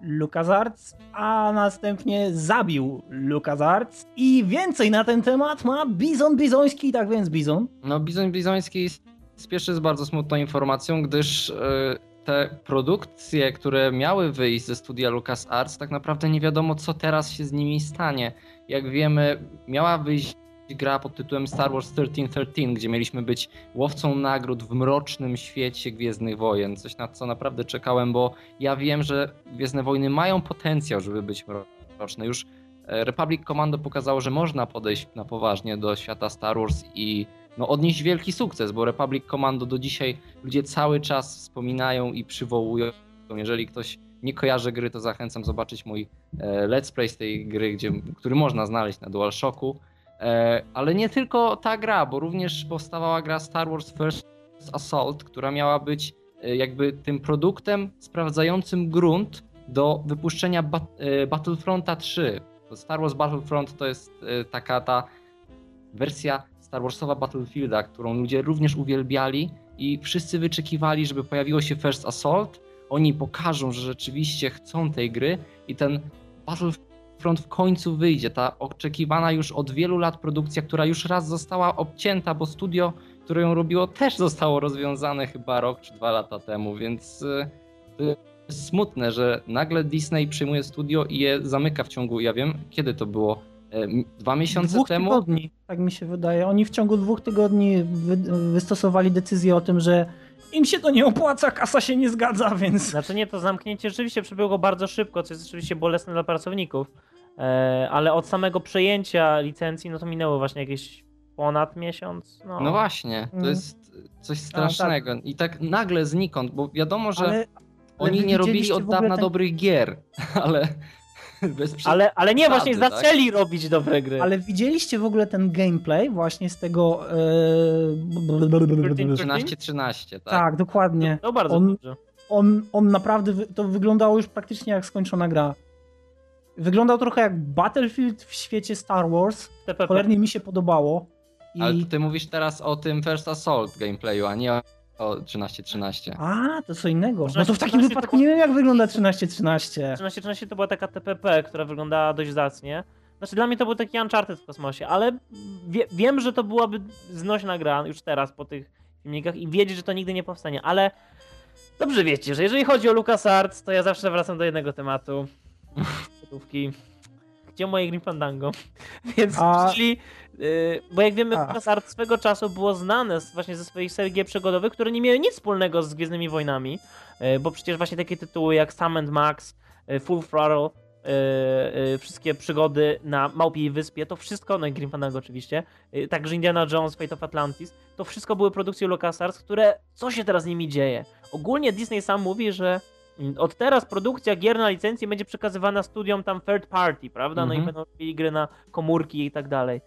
S1: LucasArts, a następnie zabił LucasArts i więcej na ten temat ma Bizon Bizoński, tak więc Bizon.
S2: No, Bizon Bizoński spieszy z bardzo smutną informacją, gdyż e, te produkcje, które miały wyjść ze studia LucasArts, tak naprawdę nie wiadomo, co teraz się z nimi stanie. Jak wiemy, miała wyjść gra pod tytułem Star Wars 1313, gdzie mieliśmy być łowcą nagród w mrocznym świecie Gwiezdnych Wojen. Coś na co naprawdę czekałem, bo ja wiem, że Gwiezdne Wojny mają potencjał, żeby być mroczne. Już e, Republic Commando pokazało, że można podejść na poważnie do świata Star Wars i no, odnieść wielki sukces, bo Republic Commando do dzisiaj ludzie cały czas wspominają i przywołują. Jeżeli ktoś nie kojarzy gry, to zachęcam zobaczyć mój e, let's play z tej gry, gdzie, który można znaleźć na DualShocku. E, ale nie tylko ta gra, bo również powstawała gra Star Wars First Assault, która miała być e, jakby tym produktem sprawdzającym grunt do wypuszczenia bat, e, Battlefronta 3. To Star Wars Battlefront to jest e, taka ta wersja Star Warsowa Battlefielda, którą ludzie również uwielbiali i wszyscy wyczekiwali, żeby pojawiło się First Assault. Oni pokażą, że rzeczywiście chcą tej gry i ten Battlefront w końcu wyjdzie. Ta oczekiwana już od wielu lat produkcja, która już raz została obcięta, bo studio, które ją robiło, też zostało rozwiązane chyba rok czy dwa lata temu, więc y, smutne, że nagle Disney przyjmuje studio i je zamyka w ciągu, ja wiem, kiedy to było? E, Dwa miesiące
S1: dwóch
S2: temu?
S1: tygodni, tak mi się wydaje. Oni w ciągu dwóch tygodni wy, wystosowali decyzję o tym, że im się to nie opłaca, kasa się nie zgadza, więc
S3: Znaczy nie, to zamknięcie rzeczywiście przebiegło bardzo szybko, co jest rzeczywiście bolesne dla pracowników, e, ale od samego przejęcia licencji, no to minęło właśnie jakieś ponad miesiąc. No,
S2: No właśnie, to
S1: Mm.
S2: jest coś strasznego. I tak nagle znikąd, bo wiadomo, że
S1: ale,
S2: oni nie robili od dawna
S1: ten-
S2: dobrych gier, ale
S3: ale, ale nie, właśnie
S2: przesady, tak?
S3: zaczęli robić dobre gry.
S1: ale widzieliście w ogóle ten gameplay właśnie z tego... E...
S2: 13-13, tak?
S1: Tak, dokładnie.
S3: To bardzo
S1: on-
S3: dobrze.
S1: On, on naprawdę, wy- to wyglądało już praktycznie jak skończona gra. Wyglądał trochę jak Battlefield w świecie Star Wars. Cholernie mi się podobało. I...
S2: Ale ty mówisz teraz o tym First Assault gameplayu, a nie o, o 13-13.
S1: A, to co innego. No to w
S3: 13-13
S1: takim
S3: to
S1: wypadku
S3: było-
S1: nie wiem jak wygląda 13-13.
S3: 1313 to była taka TPP, która wyglądała dość zacnie. Znaczy dla mnie to był taki Uncharted w kosmosie, ale wie, wiem, że to byłaby znośna gra już teraz po tych filmikach i wiedzieć, że to nigdy nie powstanie, ale dobrze wiecie, że jeżeli chodzi o LucasArts, to ja zawsze wracam do jednego tematu. Gotówki. Gdzie moje Grim Fandango? Więc
S1: A-
S3: czyli, yy, bo jak wiemy,
S1: A.
S3: Swego czasu było znane właśnie ze swoich serii przygodowych, które nie miały nic wspólnego z Gwiezdnymi Wojnami, yy, bo przecież właśnie takie tytuły jak Sam and Max, yy, Full Throttle, e, e, wszystkie przygody na Małpiej Wyspie, to wszystko, no i Grim Fandango oczywiście, e, także Indiana Jones, Fate of Atlantis, to wszystko były produkcje LucasArts, które, co się teraz z nimi dzieje? Ogólnie Disney sam mówi, że od teraz produkcja gier na licencji będzie przekazywana studiom tam third party, prawda? No i
S2: Mhm.
S3: będą robili gry na komórki i tak dalej.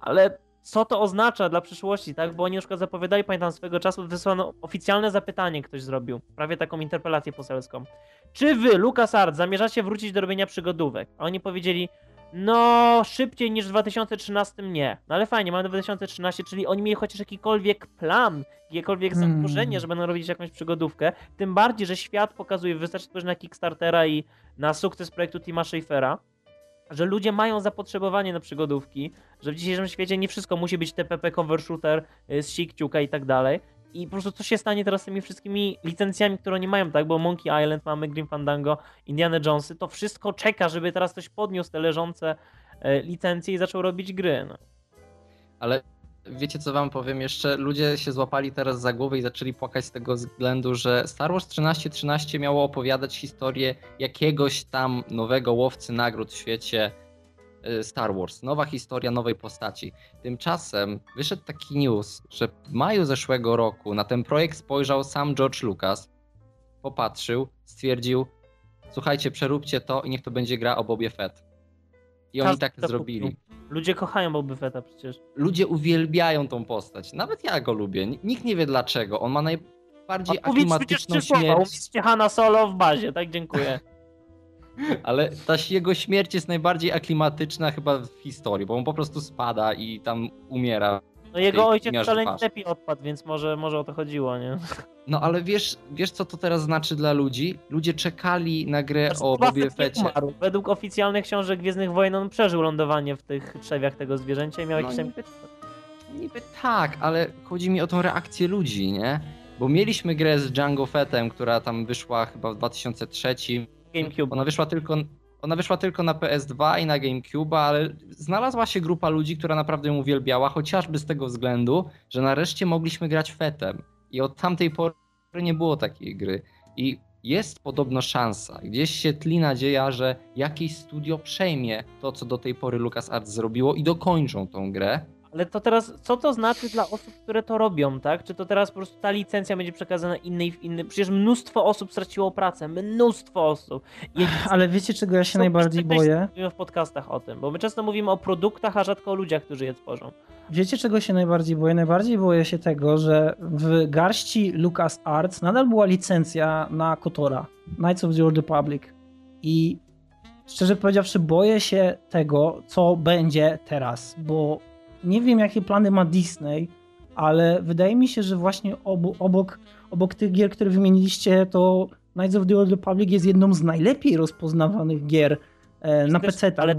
S3: Ale co to oznacza dla przyszłości, tak? Bo oni na przykład zapowiadali, pamiętam swego czasu, wysłano oficjalne zapytanie, ktoś zrobił, prawie taką interpelację poselską. Czy wy, LucasArts, zamierzacie wrócić do robienia przygodówek? A oni powiedzieli, no szybciej niż w 2013 nie. No ale fajnie, mamy 2013, czyli oni mieli chociaż jakikolwiek plan, jakiekolwiek
S1: Hmm.
S3: założenie, że będą robić jakąś przygodówkę. Tym bardziej, że świat pokazuje, wystarczy spojrzeć na Kickstartera i na sukces projektu Tima Schafera, że ludzie mają zapotrzebowanie na przygodówki, że w dzisiejszym świecie nie wszystko musi być TPP, cover shooter y, z sikciuka i tak dalej. I po prostu co się stanie teraz z tymi wszystkimi licencjami, które oni mają, tak? Bo Monkey Island mamy, Grim Fandango, Indiana Jonesy, to wszystko czeka, żeby teraz ktoś podniósł te leżące e, licencje i zaczął robić gry. No.
S2: Ale wiecie co wam powiem jeszcze? Ludzie się złapali teraz za głowę i zaczęli płakać z tego względu, że Star Wars 1313 miało opowiadać historię jakiegoś tam nowego łowcy nagród w świecie Star Wars. Nowa historia nowej postaci. Tymczasem wyszedł taki news, że w maju zeszłego roku na ten projekt spojrzał sam George Lucas, popatrzył, stwierdził słuchajcie, przeróbcie to i niech to będzie gra o Bobie Fett. I oni tak zrobili.
S3: Ludzie kochają Boba Fetta przecież.
S2: ludzie uwielbiają tą postać. Nawet ja go lubię. Nikt nie wie dlaczego. On ma najbardziej
S3: A
S2: aklimatyczną
S3: słowa,
S2: śmierć,
S3: Hanna Solo w bazie, tak? Dziękuję.
S2: ale ta jego śmierć jest najbardziej aklimatyczna chyba w historii, bo on po prostu spada i tam umiera.
S3: No jego ojciec wcale nie lepiej odpadł, więc może, może o to chodziło, nie?
S2: No ale wiesz, wiesz co to teraz znaczy dla ludzi? Ludzie czekali na grę
S3: Znaczy,
S2: o Bobie Fecie.
S3: umarł. Według oficjalnych książek Gwiezdnych Wojen on przeżył lądowanie w tych trzewiach tego zwierzęcia i miał
S2: No
S3: jakiś tam...
S2: niby, niby tak, ale chodzi mi o tą reakcję ludzi, nie? Bo mieliśmy grę z Django Fettem, która tam wyszła chyba w 2003
S3: GameCube.
S2: Ona wyszła tylko, ona wyszła tylko na PS2 i na GameCube, ale znalazła się grupa ludzi, która naprawdę ją uwielbiała, chociażby z tego względu, że nareszcie mogliśmy grać fetem. I od tamtej pory nie było takiej gry. I jest podobno szansa, gdzieś się tli nadzieja, że jakieś studio przejmie to, co do tej pory LucasArts zrobiło i dokończą tą grę.
S3: Ale to teraz, co to znaczy dla osób, które to robią, tak? Czy to teraz po prostu ta licencja będzie przekazana innej w inny? Przecież mnóstwo osób straciło pracę, mnóstwo osób. I
S1: Ale wiecie, czego ja się
S3: są
S1: najbardziej boję?
S3: Mówimy w podcastach o tym, bo my często mówimy o produktach, a rzadko o ludziach, którzy je tworzą.
S1: Wiecie, czego się najbardziej boję? Najbardziej boję się tego, że w garści LucasArts nadal była licencja na Kotora, Knights of the Old Republic. I szczerze powiedziawszy, boję się tego, co będzie teraz, bo nie wiem, jakie plany ma Disney, ale wydaje mi się, że właśnie obu, obok, obok tych gier, które wymieniliście, to Knights of the Old Republic jest jedną z najlepiej rozpoznawanych gier e, na PC,
S3: ale,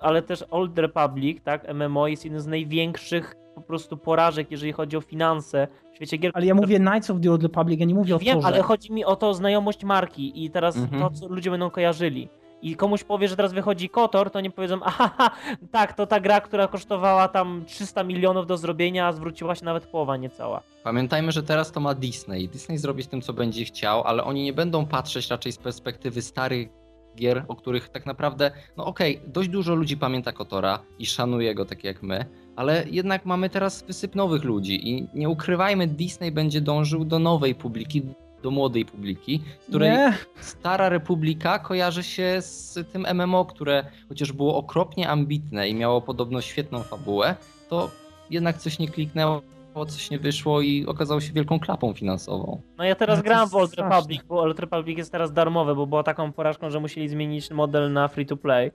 S3: ale też Old Republic, tak, MMO jest jednym z największych po prostu porażek, jeżeli chodzi o finanse w świecie gier.
S1: Ale ja mówię Knights of the Old Republic, ja nie mówię o
S3: Wiem, ale chodzi mi o to znajomość marki i teraz
S2: Mhm.
S3: to, co ludzie będą kojarzyli. I komuś powie, że teraz wychodzi Kotor, to nie powiedzą, aha, tak, to ta gra, która kosztowała tam 300 milionów do zrobienia, a zwróciła się nawet połowa niecała.
S2: Pamiętajmy, że teraz to ma Disney. Disney zrobi z tym, co będzie chciał, ale oni nie będą patrzeć raczej z perspektywy starych gier, o których tak naprawdę, no okej, dość dużo ludzi pamięta Kotora i szanuje go tak jak my, ale jednak mamy teraz wysyp nowych ludzi i nie ukrywajmy, Disney będzie dążył do nowej publiki, do młodej publiki, z której
S1: Nie,
S2: Stara Republika kojarzy się z tym MMO, które chociaż było okropnie ambitne i miało podobno świetną fabułę, to jednak coś nie kliknęło, coś nie wyszło i okazało się wielką klapą finansową.
S3: No ja teraz
S1: to
S3: gram w Old
S1: straszne.
S3: Republic, bo Old Republic jest teraz darmowe, bo była taką porażką, że musieli zmienić model na free to play.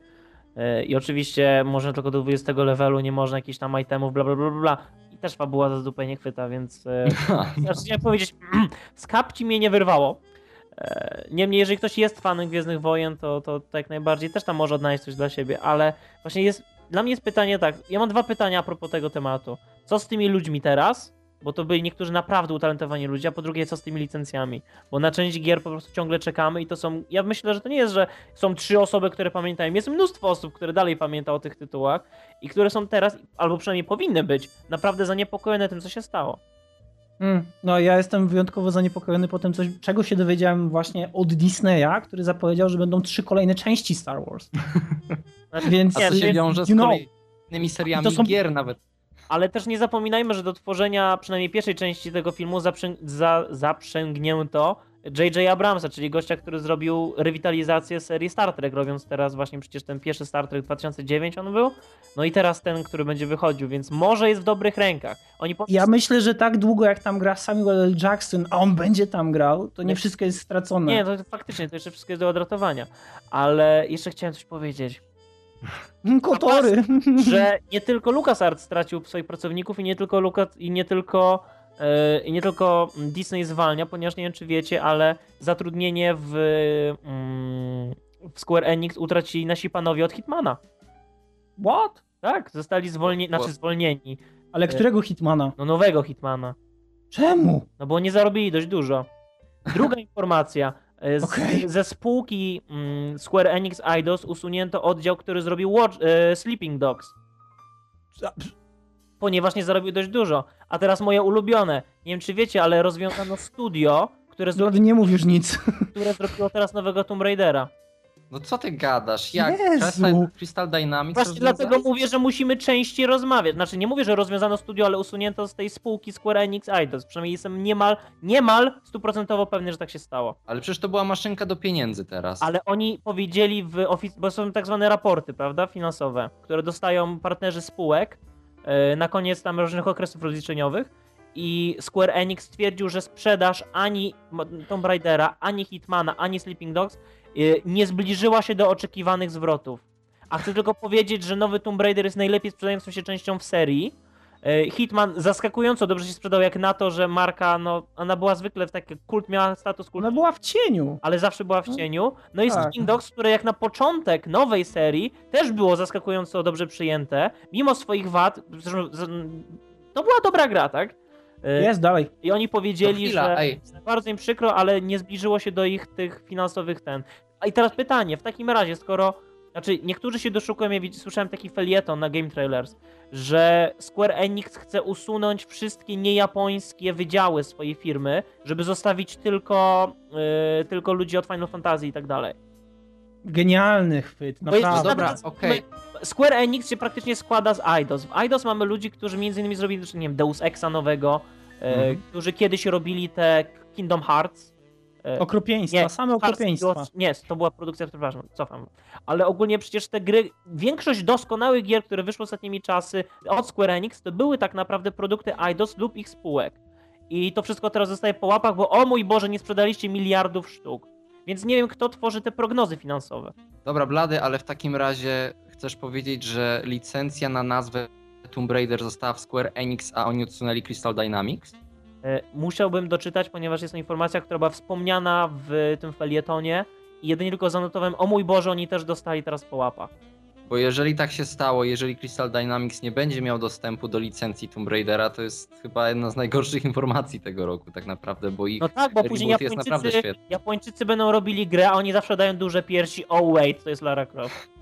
S3: Yy, I oczywiście można tylko do 20 levelu, nie można jakichś tam itemów, bla bla bla, bla. I też fabuła za dupę nie chwyta, więc... Yy, Znaczy, chciałem powiedzieć, z kapci mnie nie wyrwało. E, Niemniej, jeżeli ktoś jest fanem Gwiezdnych Wojen, to, to, to jak najbardziej też tam może odnaleźć coś dla siebie, ale właśnie jest, dla mnie jest pytanie tak, ja mam dwa pytania a propos tego tematu. Co z tymi ludźmi teraz? Bo to byli niektórzy naprawdę utalentowani ludzie, a po drugie, co z tymi licencjami? Bo na część gier po prostu ciągle czekamy i to są, ja myślę, że to nie jest, że są trzy osoby, które pamiętają, jest mnóstwo osób, które dalej pamięta o tych tytułach i które są teraz, albo przynajmniej powinny być, naprawdę zaniepokojone tym, co się stało.
S1: Mm, no ja jestem wyjątkowo zaniepokojony po tym, coś, czego się dowiedziałem właśnie od Disneya, który zapowiedział, że będą trzy kolejne części Star Wars.
S3: Znaczy,
S1: Więc
S2: A to się wiąże z
S1: you know.
S2: kolejnymi seriami
S1: To są-
S2: gier nawet.
S3: Ale też nie zapominajmy, że do tworzenia przynajmniej pierwszej części tego filmu zaprzę- za- zaprzęgnięto J.J. Abramsa, czyli gościa, który zrobił rewitalizację serii Star Trek, robiąc teraz właśnie przecież ten pierwszy Star Trek 2009 on był, no i teraz ten, który będzie wychodził, więc może jest w dobrych rękach. Oni po...
S1: ja myślę, że tak długo jak tam gra Samuel L. Jackson, a on będzie tam grał, to nie
S3: Nie.
S1: wszystko jest stracone.
S3: Nie, to faktycznie, to jeszcze wszystko jest do odratowania. Ale jeszcze chciałem coś powiedzieć.
S1: Kotory.
S3: że nie tylko LucasArts stracił swoich pracowników i nie tylko Lucas, i nie tylko e, i nie tylko Disney zwalnia, ponieważ nie wiem czy wiecie, ale zatrudnienie w, mm, w Square Enix utracili nasi panowie od Hitmana.
S1: What?
S3: Tak, zostali zwolnieni, znaczy zwolnieni.
S1: Ale którego Hitmana?
S3: No nowego Hitmana.
S1: Czemu?
S3: No bo nie zarobili dość dużo. Druga informacja. E, Z,
S1: Okej.
S3: Ze spółki mm, Square Enix Eidos usunięto oddział, który zrobił Watch, e, Sleeping Dogs. ponieważ nie zarobił dość dużo. A teraz moje ulubione. Nie wiem, czy wiecie, ale rozwiązano studio, które, zro...
S1: Zlody nie mówisz nic.
S3: które zrobiło teraz nowego Tomb Raidera.
S2: No co ty gadasz? Jak?
S1: Jezu.
S2: Crystal, Crystal Dynamics
S3: Właśnie dlatego mówię, że musimy częściej rozmawiać. Znaczy, nie mówię, że rozwiązano studio, ale usunięto z tej spółki Square Enix Eidos. Przynajmniej jestem niemal, niemal stuprocentowo pewny, że tak się stało.
S2: Ale przecież to była maszynka do pieniędzy teraz.
S3: Ale oni powiedzieli w ofic... bo są tak zwane raporty, prawda, finansowe, które dostają partnerzy spółek yy, na koniec tam różnych okresów rozliczeniowych i Square Enix stwierdził, że sprzedaż ani Tomb Raidera, ani Hitmana, ani Sleeping Dogs nie zbliżyła się do oczekiwanych zwrotów. A chcę tylko powiedzieć, że nowy Tomb Raider jest najlepiej sprzedającą się częścią w serii. Yy, Hitman zaskakująco dobrze się sprzedał jak na to, że marka, no, ona była zwykle w taki kult, miała status kultu
S1: Ona była w cieniu.
S3: ale zawsze była w cieniu. No i
S1: tak.
S3: Sleeping Dogs, które jak na początek nowej serii też było zaskakująco dobrze przyjęte, mimo swoich wad, to była dobra gra, tak? Y,
S1: Jest dalej.
S3: I oni powiedzieli,
S2: chwila,
S3: że
S2: ej.
S3: bardzo im przykro, ale nie zbliżyło się do ich tych finansowych ten. I teraz pytanie, w takim razie, skoro znaczy, niektórzy się doszukują, ja słyszałem taki felieton na Game Trailers, że Square Enix chce usunąć wszystkie niejapońskie wydziały swojej firmy, żeby zostawić tylko, yy, tylko ludzi od Final Fantasy i tak dalej.
S1: Genialny chwyt,
S3: Bo jest-
S1: naprawdę.
S2: dobra,
S3: naprawdę-
S2: okej.
S3: Square Enix się praktycznie składa z Eidos. W Eidos mamy ludzi, którzy między innymi zrobili, nie wiem, Deus Exa nowego, e,
S2: Mhm.
S3: którzy kiedyś robili te Kingdom Hearts. E,
S1: Okropieństwa, same
S3: Hearts
S1: okropieństwa.
S3: Nie, to była produkcja, przepraszam, cofam. Ale ogólnie przecież te gry, większość doskonałych gier, które wyszły ostatnimi czasy od Square Enix, to były tak naprawdę produkty Eidos lub ich spółek. I to wszystko teraz zostaje po łapach, bo o mój Boże, nie sprzedaliście miliardów sztuk. Więc nie wiem, kto tworzy te prognozy finansowe.
S2: Dobra, Blady, ale w takim razie chcesz powiedzieć, że licencja na nazwę Tomb Raider została w Square Enix, a oni odsunęli Crystal Dynamics?
S3: E, Musiałbym doczytać, ponieważ jest to informacja, która była wspomniana w tym felietonie i jedynie tylko zanotowałem, o mój Boże, oni też dostali teraz po łapach.
S2: Bo jeżeli tak się stało, jeżeli Crystal Dynamics nie będzie miał dostępu do licencji Tomb Raidera, to jest chyba jedna z najgorszych informacji tego roku tak naprawdę, bo ich
S3: No tak, bo później
S2: reboot jest naprawdę
S3: Japończycy. Japończycy będą robili grę, a oni zawsze dają duże piersi, oh wait, to jest Lara Croft.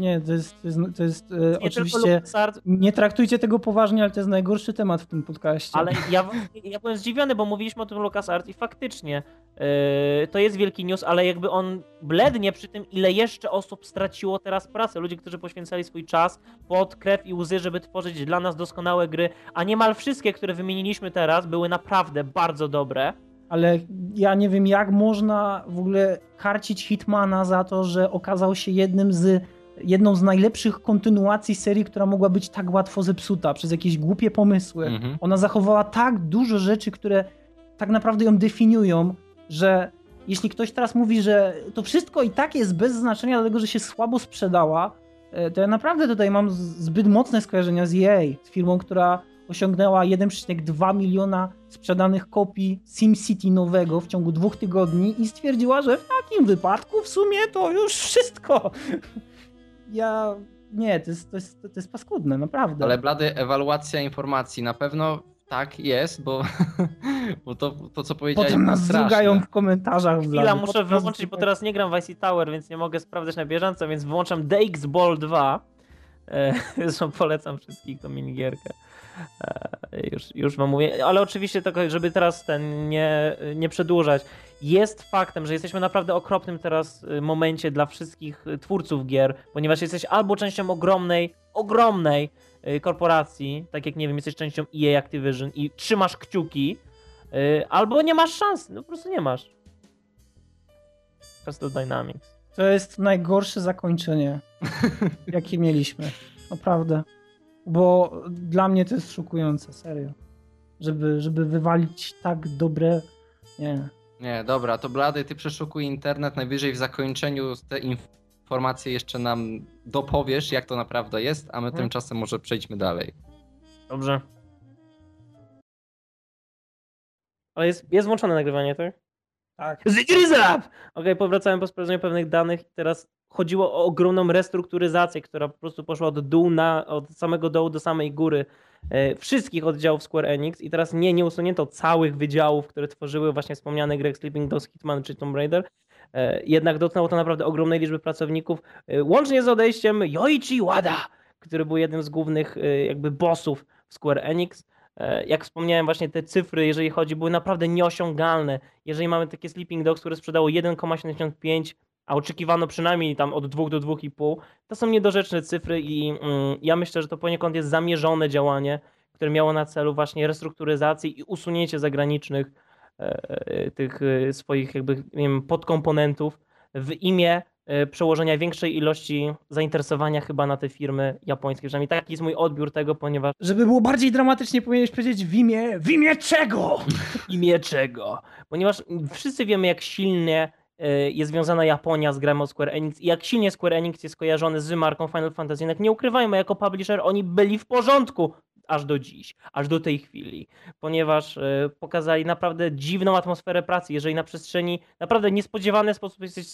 S1: Nie, to jest, to jest, to jest e,
S3: Nie
S1: oczywiście...
S3: LucasArts,
S1: Nie traktujcie tego poważnie, ale to jest najgorszy temat w tym podcaście.
S3: ale ja, ja byłem zdziwiony, bo mówiliśmy o tym LucasArts i faktycznie yy, to jest wielki news, ale jakby on blednie przy tym, ile jeszcze osób straciło teraz pracę. Ludzie, którzy poświęcali swój czas, pod krew i łzy, żeby tworzyć dla nas doskonałe gry, a niemal wszystkie, które wymieniliśmy teraz, były naprawdę bardzo dobre.
S1: Ale ja nie wiem, jak można w ogóle karcić Hitmana za to, że okazał się jednym z, jedną z najlepszych kontynuacji serii, która mogła być tak łatwo zepsuta przez jakieś głupie pomysły.
S2: Mhm.
S1: Ona zachowała tak dużo rzeczy, które tak naprawdę ją definiują, że jeśli ktoś teraz mówi, że to wszystko i tak jest bez znaczenia, dlatego że się słabo sprzedała, e, to ja naprawdę tutaj mam zbyt mocne skojarzenia z EA, z firmą, która osiągnęła 1,2 miliona sprzedanych kopii SimCity nowego w ciągu dwóch tygodni i stwierdziła, że w takim wypadku w sumie to już wszystko. Ja... Nie, to jest, to jest, to jest paskudne, naprawdę.
S2: Ale Blady, ewaluacja informacji na pewno tak jest, bo, bo to, to co powiedziałeś
S1: Potem nas zrugają w komentarzach.
S3: Chwila, muszę
S1: Potem
S3: wyłączyć, bo teraz nie gram w Icy Tower, więc nie mogę sprawdzać na bieżąco, więc wyłączam DX Ball 2. E, Zresztą polecam wszystkich tą minigierkę. E, Już, już wam mówię, ale oczywiście tylko, żeby teraz ten nie, nie przedłużać. Jest faktem, że jesteśmy naprawdę okropnym teraz y, momencie dla wszystkich y, twórców gier, ponieważ jesteś albo częścią ogromnej, ogromnej y, korporacji, tak jak nie wiem, jesteś częścią EA Activision i trzymasz kciuki, albo nie masz szans, no po prostu nie masz. Crystal Dynamics.
S1: To jest najgorsze zakończenie, jakie mieliśmy. Naprawdę. Bo dla mnie to jest szokujące, serio. Żeby, żeby wywalić tak dobre. Nie.
S2: Nie, dobra, to Blady, ty przeszukuj internet, najwyżej w zakończeniu te informacje jeszcze nam dopowiesz, jak to naprawdę jest, a my
S3: Mhm.
S2: tymczasem może przejdźmy dalej.
S3: Dobrze. Ale jest, jest włączone nagrywanie, tak?
S1: Tak.
S3: Okej, powracałem po sprawdzeniu pewnych danych. Teraz chodziło o ogromną restrukturyzację, która po prostu poszła od dół na, od samego dołu do samej góry wszystkich oddziałów Square Enix i teraz nie, nie usunięto całych wydziałów, które tworzyły właśnie wspomniane gry Sleeping Dogs, Hitman czy Tomb Raider. E, jednak dotknęło to naprawdę ogromnej liczby pracowników, e, łącznie z odejściem Yoichi Wada, który był jednym z głównych e, jakby bossów w Square Enix. E, Jak wspomniałem, właśnie te cyfry, jeżeli chodzi, były naprawdę nieosiągalne. Jeżeli mamy takie Sleeping Dogs, które sprzedało 1,75, a oczekiwano przynajmniej tam od 2 do 2,5, to są niedorzeczne cyfry i mm, ja myślę, że to poniekąd jest zamierzone działanie, które miało na celu właśnie restrukturyzację i usunięcie zagranicznych e, e, tych e, swoich jakby nie wiem, podkomponentów w imię przełożenia większej ilości zainteresowania chyba na te firmy japońskie. Przynajmniej taki jest mój odbiór tego, ponieważ
S1: Żeby było bardziej dramatycznie, powinieneś powiedzieć w imię. W imię czego?
S3: imię czego? Ponieważ wszyscy wiemy, jak silnie jest związana Japonia z od Square Enix i jak silnie Square Enix jest kojarzony z marką Final Fantasy. Jednak nie ukrywajmy, jako publisher oni byli w porządku aż do dziś, aż do tej chwili, ponieważ e, pokazali naprawdę dziwną atmosferę pracy. Jeżeli na przestrzeni naprawdę niespodziewany sposób jesteś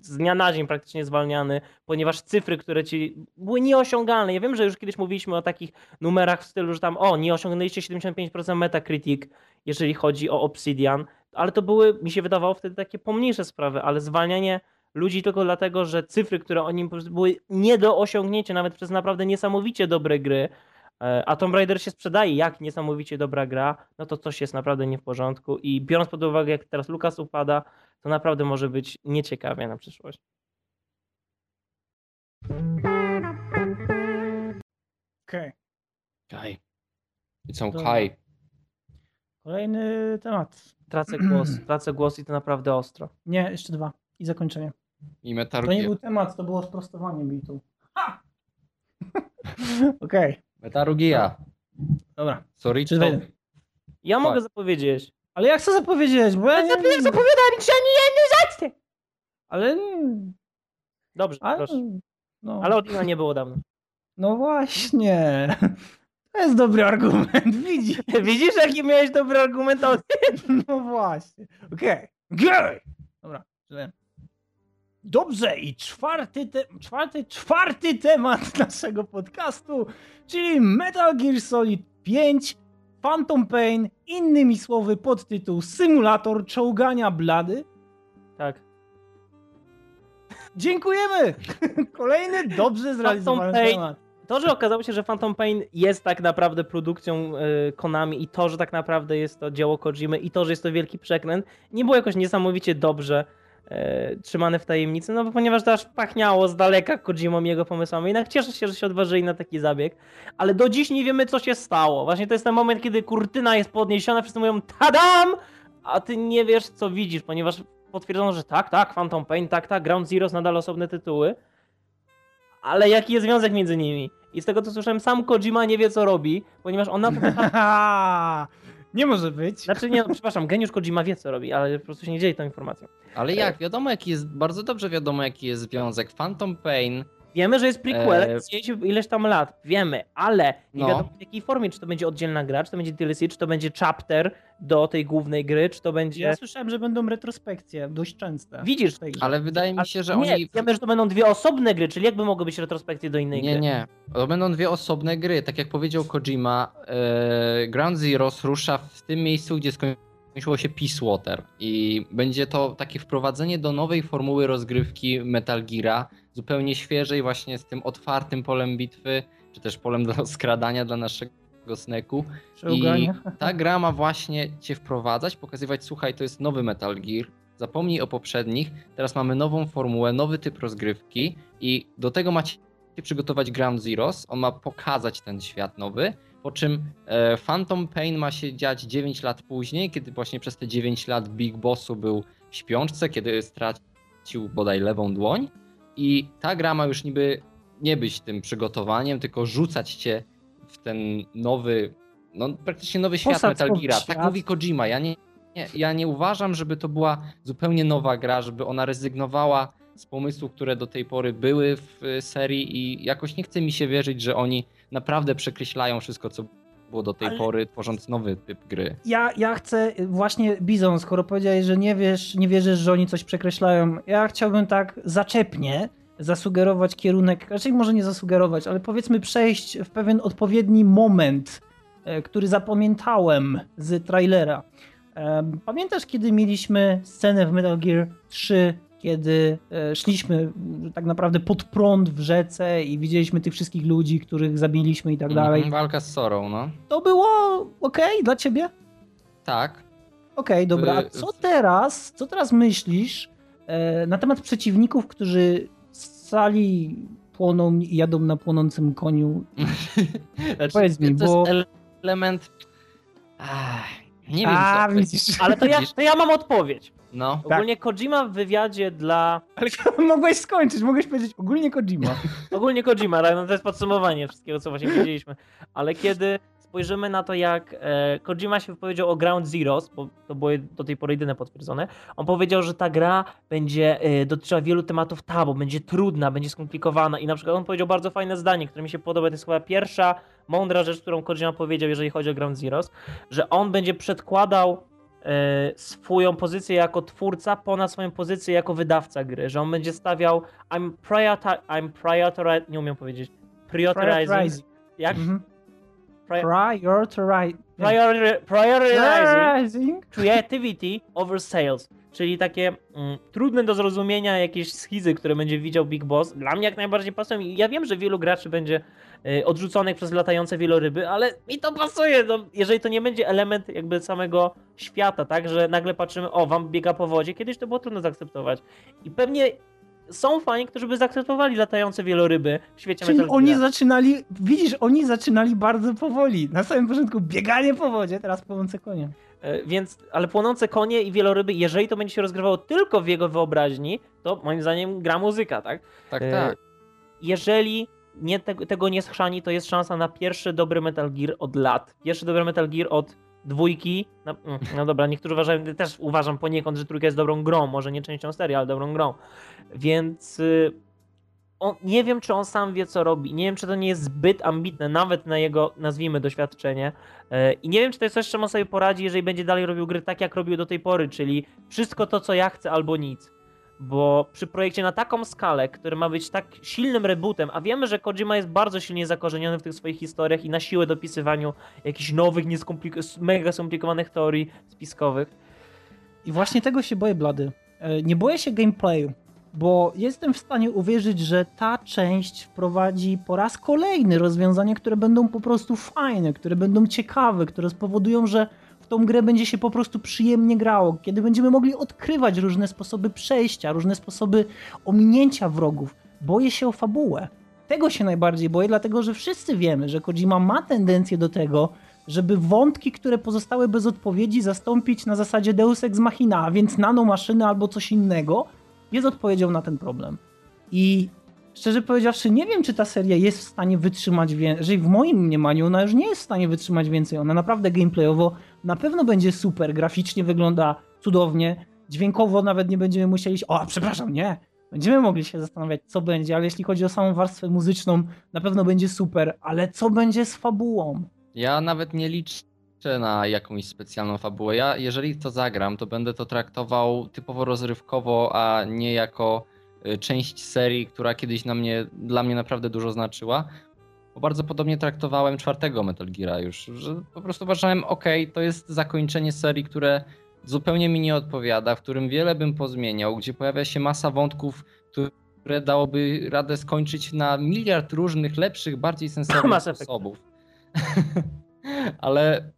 S3: z dnia na dzień praktycznie zwalniany, ponieważ cyfry, które ci były nieosiągalne. Ja wiem, że już kiedyś mówiliśmy o takich numerach w stylu, że tam o, nie osiągnęliście 75% Metacritic, jeżeli chodzi o Obsidian, ale to były, mi się wydawało wtedy takie pomniejsze sprawy, ale zwalnianie ludzi tylko dlatego, że cyfry, które oni były nie do osiągnięcia nawet przez naprawdę niesamowicie dobre gry, e, a Tomb Raider się sprzedaje jak niesamowicie dobra gra, no to coś jest naprawdę nie w porządku i biorąc pod uwagę, jak teraz Lukas upada, to naprawdę może być nieciekawie na przyszłość.
S1: Okej.
S2: Kaj. I co,
S1: Dobra.
S2: Kaj?
S1: Kolejny temat.
S3: Tracę głos, tracę głos i to naprawdę ostro.
S1: Nie, jeszcze dwa. I zakończenie.
S2: I
S1: To
S2: Metal
S1: nie był temat, to było sprostowanie bitu. Ha! Okej,
S2: Metal Gear.
S1: dobra.
S2: Sorry,
S1: Czy
S2: to...
S3: Ja mogę zapowiedzieć.
S1: Ale jak chcę zapowiedzieć, bo ja nie...
S3: zapowiadałem ci ani jednej rzeczy!
S1: Ale...
S3: Dobrze,
S1: Ale...
S3: proszę.
S1: No,
S3: Ale Odina nie było dawno.
S1: no właśnie. To jest dobry argument, widzisz?
S3: Widzisz, jaki miałeś dobry argument?
S1: No właśnie. Okej. Okay. Dobra. Dobrze i czwarty, te, czwarty, czwarty temat naszego podcastu, czyli Metal Gear Solid 5 Phantom Pain, innymi słowy podtytuł Symulator czołgania blady.
S3: Tak.
S1: Dziękujemy! Kolejny dobrze zrealizowany temat.
S3: To, że okazało się, że Phantom Pain jest tak naprawdę produkcją y, Konami i to, że tak naprawdę jest to dzieło Kojimy i to, że jest to wielki przekręt, nie było jakoś niesamowicie dobrze y, trzymane w tajemnicy, no bo ponieważ to aż pachniało z daleka Kojimą i jego pomysłami. Jednak cieszę się, że się odważyli na taki zabieg, ale do dziś nie wiemy, co się stało. Właśnie to jest ten moment, kiedy kurtyna jest podniesiona, wszyscy mówią tadam, a ty nie wiesz, co widzisz, ponieważ potwierdzono, że tak, tak, Phantom Pain, tak, tak, Ground Zeroes nadal osobne tytuły, ale jaki jest związek między nimi? I z tego co słyszałem, sam Kojima nie wie co robi, ponieważ on na to...
S1: nie może być.
S3: Znaczy nie, no, przepraszam, geniusz Kojima wie co robi, ale po prostu się nie dzieje tą informacją.
S2: Ale jak? Wiadomo jaki jest, bardzo dobrze wiadomo jaki jest związek. Phantom Pain,
S3: Wiemy, że jest prequel,
S2: eee...
S3: ileś tam lat, wiemy, ale nie
S2: No.
S3: wiadomo w jakiej formie, czy to będzie oddzielna gra, czy to będzie DLC, czy to będzie chapter do tej głównej gry, czy to będzie...
S1: Ja słyszałem, że będą retrospekcje dość częste.
S3: Widzisz,
S2: ale wydaje mi się, że
S3: nie,
S2: oni...
S3: wiemy, że to będą dwie osobne gry, czyli jakby mogły być retrospekcje do innej
S2: Nie,
S3: gry.
S2: nie. To będą dwie osobne gry. Tak jak powiedział Kojima, e, Ground Zeroes rusza w tym miejscu, gdzie skończyło się Peace Water. I będzie to takie wprowadzenie do nowej formuły rozgrywki Metal Geara zupełnie świeżej, właśnie z tym otwartym polem bitwy, czy też polem do skradania dla naszego sneku. I ta gra ma właśnie cię wprowadzać, pokazywać, słuchaj, to jest nowy Metal Gear, zapomnij o poprzednich, teraz mamy nową formułę, nowy typ rozgrywki i do tego macie przygotować Ground Zeroes, on ma pokazać ten świat nowy, po czym e, Phantom Pain ma się dziać 9 lat później, kiedy właśnie przez te 9 lat Big Bossu był w śpiączce, kiedy stracił bodaj lewą dłoń i ta gra ma już niby nie być tym przygotowaniem, tylko rzucać cię w ten nowy, no praktycznie nowy świat
S1: Posad
S2: Metal
S1: pod
S2: Geara. Tak mówi Kojima. Ja nie, nie, ja nie uważam, żeby to była zupełnie nowa gra, żeby ona rezygnowała z pomysłów, które do tej pory były w y, serii i jakoś nie chce mi się wierzyć, że oni naprawdę przekreślają wszystko, co było do tej
S1: Ale-
S2: pory, tworząc nowy typ gry.
S1: Ja, ja chcę właśnie, Bizon, skoro powiedziałeś, że nie wiesz, nie wierzysz, że oni coś przekreślają, ja chciałbym tak zaczepnie zasugerować kierunek, raczej może nie zasugerować, ale powiedzmy przejść w pewien odpowiedni moment, e, który zapamiętałem z trailera. Em, Pamiętasz, kiedy mieliśmy scenę w Metal Gear 3, kiedy e, szliśmy tak naprawdę pod prąd w rzece i widzieliśmy tych wszystkich ludzi, których zabiliśmy i tak dalej.
S2: Mhm, walka z Sorą, no.
S1: To było ok dla ciebie?
S2: Tak.
S1: Okej, dobra. A
S2: Y,
S1: co teraz, co teraz myślisz e, na temat przeciwników, którzy z sali płoną i jadą na płonącym koniu?
S2: Znaczy,
S1: Powiedz mi,
S2: to
S1: bo-
S2: jest ele- element... Ach, nie wiem
S1: A,
S2: co.
S1: widzisz.
S3: Ale to ja, to ja mam odpowiedź.
S2: No.
S3: Ogólnie Kojima w wywiadzie dla...
S1: Ale mogłeś skończyć, mogłeś powiedzieć ogólnie Kojima.
S3: Ogólnie Kojima, tak? no to jest podsumowanie wszystkiego, co właśnie powiedzieliśmy. Ale kiedy spojrzymy na to, jak e, Kojima się wypowiedział o Ground Zeroes, bo to było do tej pory jedyne potwierdzone, on powiedział, że ta gra będzie e, dotyczyła wielu tematów tabu, będzie trudna, będzie skomplikowana i na przykład on powiedział bardzo fajne zdanie, które mi się podoba, to jest chyba pierwsza mądra rzecz, którą Kojima powiedział, jeżeli chodzi o Ground Zeroes, że on będzie przedkładał swoją pozycję jako twórca ponad swoją pozycję jako wydawca gry, że on będzie stawiał I'm priorita- I'm prioritizing, nie umiem powiedzieć, prioritizing, jak?
S1: Mhm.
S3: Pri-
S1: Prioritize.
S3: Priori- prioritizing
S1: Prioritizing.
S3: creativity over sales, czyli takie mm, trudne do zrozumienia jakieś schizy, które będzie widział Big Boss. Dla mnie jak najbardziej pasują i ja wiem, że wielu graczy będzie y, odrzuconych przez latające wieloryby, ale mi to pasuje, no, jeżeli to nie będzie element jakby samego świata, tak, że nagle patrzymy, o, wam biega po wodzie, kiedyś to było trudno zaakceptować i pewnie są fani, którzy by zaakceptowali latające wieloryby w świecie
S1: Czyli
S3: Metal
S1: oni zaczynali, widzisz, oni zaczynali bardzo powoli. Na samym początku bieganie po wodzie, teraz płonące konie.
S3: E, Więc, ale płonące konie i wieloryby, jeżeli to będzie się rozgrywało tylko w jego wyobraźni, to moim zdaniem gra muzyka, tak?
S2: Tak,
S3: E,
S2: tak.
S3: Jeżeli nie te, tego nie schrzani, to jest szansa na pierwszy dobry Metal Gear od lat. Pierwszy dobry Metal Gear od dwójki. No, mm, no dobra, niektórzy uważają, też uważam poniekąd, że trójka jest dobrą grą, może nie częścią serii, ale dobrą grą. Więc y, on, nie wiem, czy on sam wie, co robi. Nie wiem, czy to nie jest zbyt ambitne, nawet na jego, nazwijmy, doświadczenie. E, I nie wiem, czy to jest coś, czym on sobie poradzi, jeżeli będzie dalej robił gry tak, jak robił do tej pory, czyli wszystko to, co ja chcę, albo nic. Bo przy projekcie na taką skalę, który ma być tak silnym rebootem, a wiemy, że Kojima jest bardzo silnie zakorzeniony w tych swoich historiach i na siłę dopisywaniu jakichś nowych, nieskomplik- mega skomplikowanych teorii spiskowych.
S1: I właśnie tego się boję, Blady. E, Nie boję się gameplayu, bo jestem w stanie uwierzyć, że ta część wprowadzi po raz kolejny rozwiązania, które będą po prostu fajne, które będą ciekawe, które spowodują, że w tą grę będzie się po prostu przyjemnie grało, kiedy będziemy mogli odkrywać różne sposoby przejścia, różne sposoby ominięcia wrogów. Boję się o fabułę. Tego się najbardziej boję, dlatego że wszyscy wiemy, że Kojima ma tendencję do tego, żeby wątki, które pozostały bez odpowiedzi, zastąpić na zasadzie Deus Ex Machina, a więc nanomaszyny albo coś innego, jest odpowiedzią na ten problem. I szczerze powiedziawszy, nie wiem, czy ta seria jest w stanie wytrzymać więcej. W moim mniemaniu ona już nie jest w stanie wytrzymać więcej. Ona naprawdę gameplayowo na pewno będzie super, graficznie wygląda cudownie, dźwiękowo nawet nie będziemy musieli. O, przepraszam, nie. Będziemy mogli się zastanawiać, co będzie, ale jeśli chodzi o samą warstwę muzyczną, na pewno będzie super, ale co będzie z fabułą?
S2: Ja nawet nie liczę na jakąś specjalną fabułę. Ja, jeżeli to zagram, to będę to traktował typowo rozrywkowo, a nie jako y, część serii, która kiedyś na mnie, dla mnie naprawdę dużo znaczyła. Bo bardzo podobnie traktowałem czwartego Metal Geara już, że po prostu uważałem, ok, to jest zakończenie serii, które zupełnie mi nie odpowiada, w którym wiele bym pozmieniał, gdzie pojawia się masa wątków, które dałoby radę skończyć na miliard różnych, lepszych, bardziej sensownych sposobów. Ale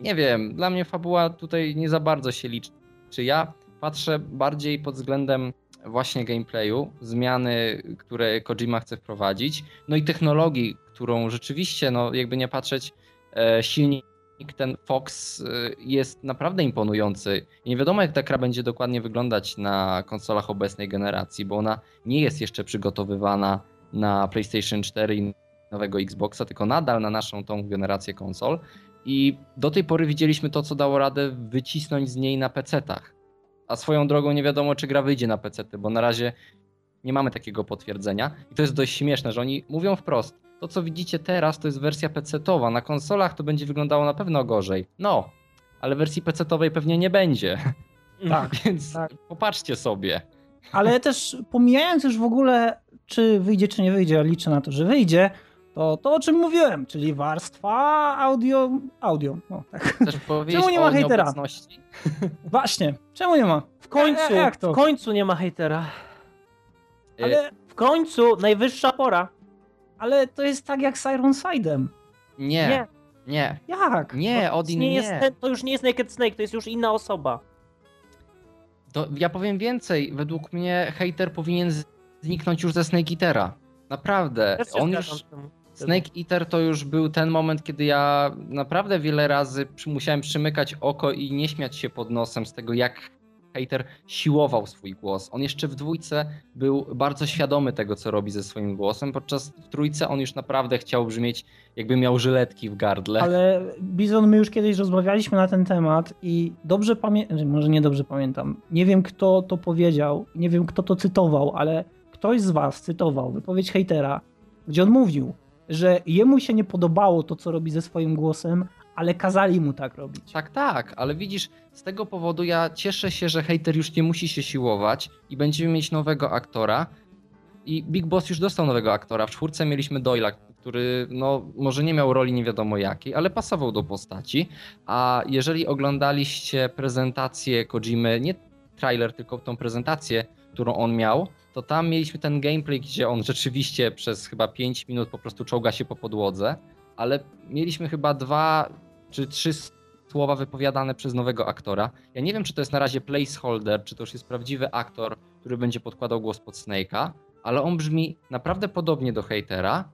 S2: nie wiem, dla mnie fabuła tutaj nie za bardzo się liczy. Czy ja patrzę bardziej pod względem właśnie gameplayu, zmiany, które Kojima chce wprowadzić, no i technologii, którą rzeczywiście, no jakby nie patrzeć, e, silnik ten Fox e, jest naprawdę imponujący. Nie wiadomo, jak ta gra będzie dokładnie wyglądać na konsolach obecnej generacji, bo ona nie jest jeszcze przygotowywana na PlayStation 4 i nowego Xboxa, tylko nadal na naszą tą generację konsol. I do tej pory widzieliśmy to, co dało radę wycisnąć z niej na PC-tach. A swoją drogą nie wiadomo, czy gra wyjdzie na PC, bo na razie nie mamy takiego potwierdzenia. I to jest dość śmieszne, że oni mówią wprost. To, co widzicie teraz, to jest wersja PC-towa. Na konsolach to będzie wyglądało na pewno gorzej. No, ale wersji PC-towej pewnie nie będzie.
S1: Tak,
S2: Więc
S1: tak.
S2: popatrzcie sobie.
S1: Ale też pomijając już w ogóle, czy wyjdzie, czy nie wyjdzie, liczę na to, że wyjdzie, to to, o czym mówiłem, czyli warstwa audio, audio, no tak.
S2: Powiedzieć
S1: Czemu nie ma hejtera? Właśnie, czemu nie ma?
S3: W końcu,
S1: E, jak to?
S3: w końcu nie ma hejtera.
S2: E,
S1: Ale,
S3: W końcu, najwyższa pora.
S1: ale to jest tak jak z Ironside'em.
S2: Nie,
S3: Nie.
S2: nie,
S1: Jak?
S2: nie,
S3: To,
S2: Odin
S3: nie jest, ten- to już nie jest Naked Snake, to jest już inna osoba.
S2: To ja powiem więcej. Według mnie hater powinien zniknąć już ze Snake Eatera. Naprawdę.
S3: Też się
S2: On już. Snake Eater to już był ten moment, kiedy ja naprawdę wiele razy musiałem przymykać oko i nie śmiać się pod nosem z tego, jak hater siłował swój głos. On jeszcze w dwójce był bardzo świadomy tego, co robi ze swoim głosem, podczas w trójce on już naprawdę chciał brzmieć, jakby miał żyletki w gardle.
S1: Ale Bizon, my już kiedyś rozmawialiśmy na ten temat i dobrze pamiętam, może nie dobrze pamiętam, nie wiem kto to powiedział, nie wiem kto to cytował, ale ktoś z was cytował wypowiedź hejtera, gdzie on mówił, że jemu się nie podobało to, co robi ze swoim głosem, ale kazali mu tak robić.
S2: Tak, tak, ale widzisz, z tego powodu ja cieszę się, że hater już nie musi się siłować i będziemy mieć nowego aktora. I Big Boss już dostał nowego aktora. W czwórce mieliśmy Doyla, który no, może nie miał roli nie wiadomo jakiej, ale pasował do postaci. A jeżeli oglądaliście prezentację Kojimy, nie trailer, tylko tą prezentację, którą on miał, to tam mieliśmy ten gameplay, gdzie on rzeczywiście przez chyba 5 minut po prostu czołga się po podłodze, ale mieliśmy chyba dwa czy trzy słowa wypowiadane przez nowego aktora. Ja nie wiem, czy to jest na razie placeholder, czy to już jest prawdziwy aktor, który będzie podkładał głos pod Snake'a, ale on brzmi naprawdę podobnie do hejtera,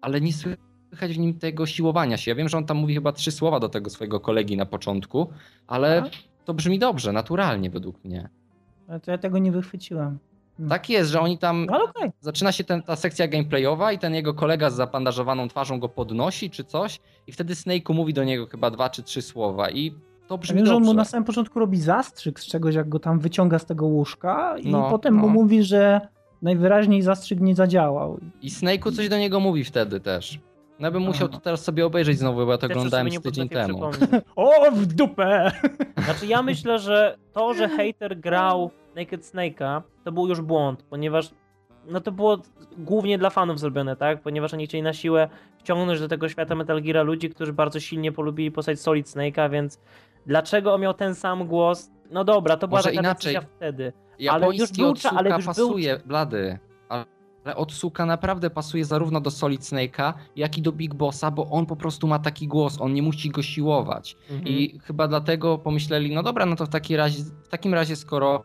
S2: ale nie słychać w nim tego siłowania się. Ja wiem, że on tam mówi chyba trzy słowa do tego swojego kolegi na początku, ale to brzmi dobrze, naturalnie według mnie.
S1: Ale to ja tego nie wychwyciłem.
S2: Tak jest, że oni tam
S1: Ale okej.
S2: zaczyna się ten, ta sekcja gameplayowa i ten jego kolega z zapandażowaną twarzą go podnosi czy coś i wtedy Snake'u mówi do niego chyba dwa czy trzy słowa i to brzmi
S1: wiem, że on mu na samym początku robi zastrzyk z czegoś, jak go tam wyciąga z tego łóżka i
S2: No,
S1: potem mu
S2: no.
S1: mówi, że najwyraźniej zastrzyk nie zadziałał.
S2: I Snake'u coś do niego mówi wtedy też. No ja bym musiał to teraz sobie obejrzeć znowu, bo ja to
S3: Też
S2: oglądałem z tydzień temu.
S1: O, w dupę!
S3: Znaczy ja myślę, że to, że hater grał Naked Snake'a, to był już błąd, ponieważ no to było głównie dla fanów zrobione, tak? Ponieważ oni chcieli na siłę wciągnąć do tego świata Metal Gear'a ludzi, którzy bardzo silnie polubili postać Solid Snake'a, więc dlaczego on miał ten sam głos? No dobra, to była
S2: Może
S3: taka
S2: inaczej.
S3: wtedy.
S2: Japoński
S3: już był
S2: od
S3: cza- ale już był-
S2: pasuje, blady. Ale od Suka naprawdę pasuje zarówno do Solid Snake'a, jak i do Big Bossa, bo on po prostu ma taki głos, on nie musi go siłować.
S3: Mhm.
S2: I chyba dlatego pomyśleli, no dobra, no to w, taki razie, w takim razie skoro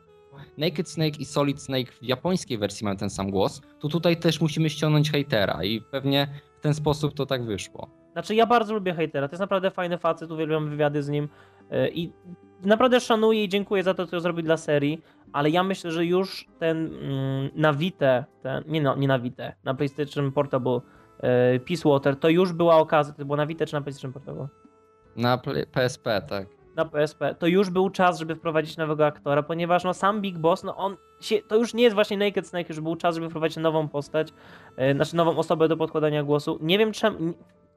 S2: Naked Snake i Solid Snake w japońskiej wersji mają ten sam głos, to tutaj też musimy ściągnąć hejtera i pewnie w ten sposób to tak wyszło.
S3: Znaczy ja bardzo lubię hejtera, to jest naprawdę fajny facet, uwielbiam wywiady z nim yy, i naprawdę szanuję i dziękuję za to, co zrobił dla serii, ale ja myślę, że już ten mm, na Vita, ten, nie, no, nie na Vita, na PlayStation Portable yy, Peace Water, to już była okazja, to było na Vita czy na PlayStation Portable?
S2: Na PSP, tak.
S3: Na PSP, to już był czas, żeby wprowadzić nowego aktora, ponieważ no sam Big Boss, no on się, to już nie jest właśnie Naked Snake, już był czas, żeby wprowadzić nową postać, yy, znaczy nową osobę do podkładania głosu. Nie wiem czemu,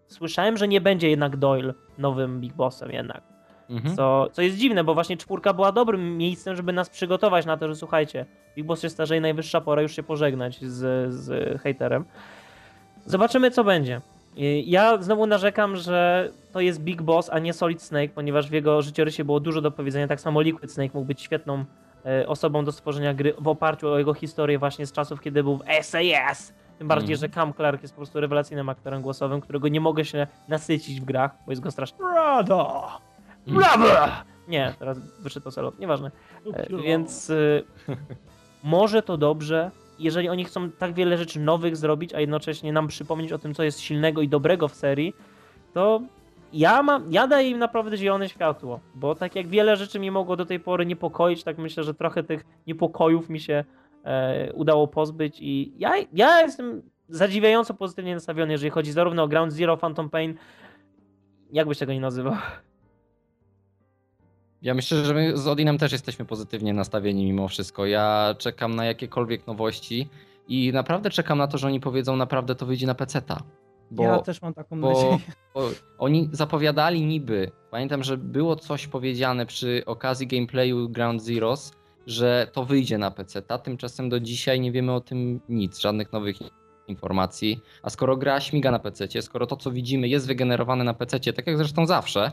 S3: słyszałem, że nie będzie jednak Doyle nowym Big Bossem jednak.
S2: Mhm.
S3: Co, co jest dziwne, bo właśnie czwórka była dobrym miejscem, żeby nas przygotować na to, że słuchajcie, Big Boss się starzeje, najwyższa pora już się pożegnać z, z hejterem. Zobaczymy, co będzie. Ja znowu narzekam, że to jest Big Boss, a nie Solid Snake, ponieważ w jego życiorysie było dużo do powiedzenia. Tak samo Liquid Snake mógł być świetną e, osobą do stworzenia gry w oparciu o jego historię właśnie z czasów, kiedy był w SAS. Tym bardziej,
S2: Mhm.
S3: że Cam Clark jest po prostu rewelacyjnym aktorem głosowym, którego nie mogę się nasycić w grach, bo jest go strasznie...
S1: Brado!
S3: Brawo! Nie, teraz wyszedł to solo, nieważne. E, Więc y, może to dobrze, jeżeli oni chcą tak wiele rzeczy nowych zrobić, a jednocześnie nam przypomnieć o tym, co jest silnego i dobrego w serii, to ja, mam, ja daję im naprawdę zielone światło, bo tak jak wiele rzeczy mnie mogło do tej pory niepokoić, tak myślę, że trochę tych niepokojów mi się e, udało pozbyć i ja, ja jestem zadziwiająco pozytywnie nastawiony, jeżeli chodzi zarówno o Ground Zero, Phantom Pain, jak byś tego nie nazywał.
S2: Ja myślę, że my z Odinem też jesteśmy pozytywnie nastawieni mimo wszystko. Ja czekam na jakiekolwiek nowości i naprawdę czekam na to, że oni powiedzą naprawdę to wyjdzie na PC-ta. Bo,
S1: ja też mam taką
S2: bo,
S1: nadzieję.
S2: bo oni zapowiadali niby, pamiętam, że było coś powiedziane przy okazji gameplayu Ground Zeroes, że to wyjdzie na PC-ta, tymczasem do dzisiaj nie wiemy o tym nic, żadnych nowych informacji. A skoro gra śmiga na PC, skoro to co widzimy jest wygenerowane na PC, tak jak zresztą zawsze,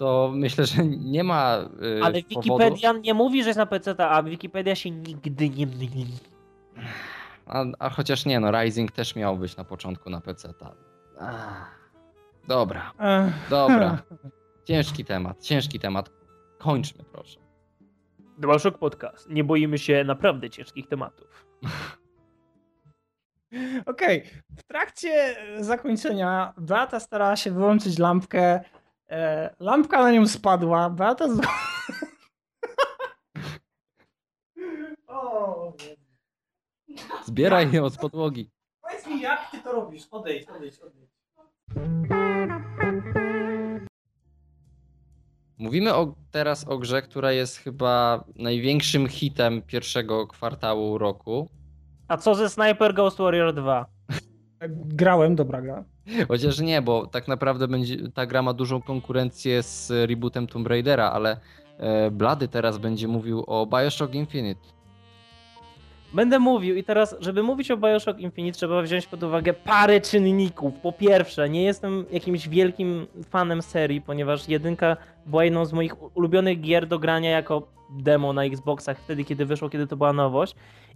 S2: to myślę, że nie ma yy,
S3: Ale
S2: powodu...
S3: Wikipedia nie mówi, że jest na PC, a Wikipedia się nigdy nie myli.
S2: A, a chociaż nie, no Rising też miał być na początku na PC. Dobra,
S1: Ech.
S2: dobra. Ciężki temat, ciężki temat. Kończmy proszę.
S3: DualShock Podcast. Nie boimy się naprawdę ciężkich tematów.
S1: Okej, w trakcie zakończenia Beata starała się wyłączyć lampkę. E, lampka na nią spadła. Beata z... o,
S2: Zbieraj ją z podłogi.
S1: powiedz mi, jak ty to robisz? Odejdź, odejdź, odejdź.
S2: Mówimy o, teraz o grze, która jest chyba największym hitem pierwszego kwartału roku.
S3: A co ze Sniper Ghost Warrior 2?
S1: Grałem, dobra gra.
S2: Chociaż nie, bo tak naprawdę będzie, ta gra ma dużą konkurencję z rebootem Tomb Raidera, ale e, Blady teraz będzie mówił o Bioshock Infinite.
S3: Będę mówił i teraz, żeby mówić o Bioshock Infinite, trzeba wziąć pod uwagę parę czynników. Po pierwsze, nie jestem jakimś wielkim fanem serii, ponieważ jedynka była jedną z moich ulubionych gier do grania jako demo na Xboxach wtedy, kiedy wyszło, kiedy to była nowość.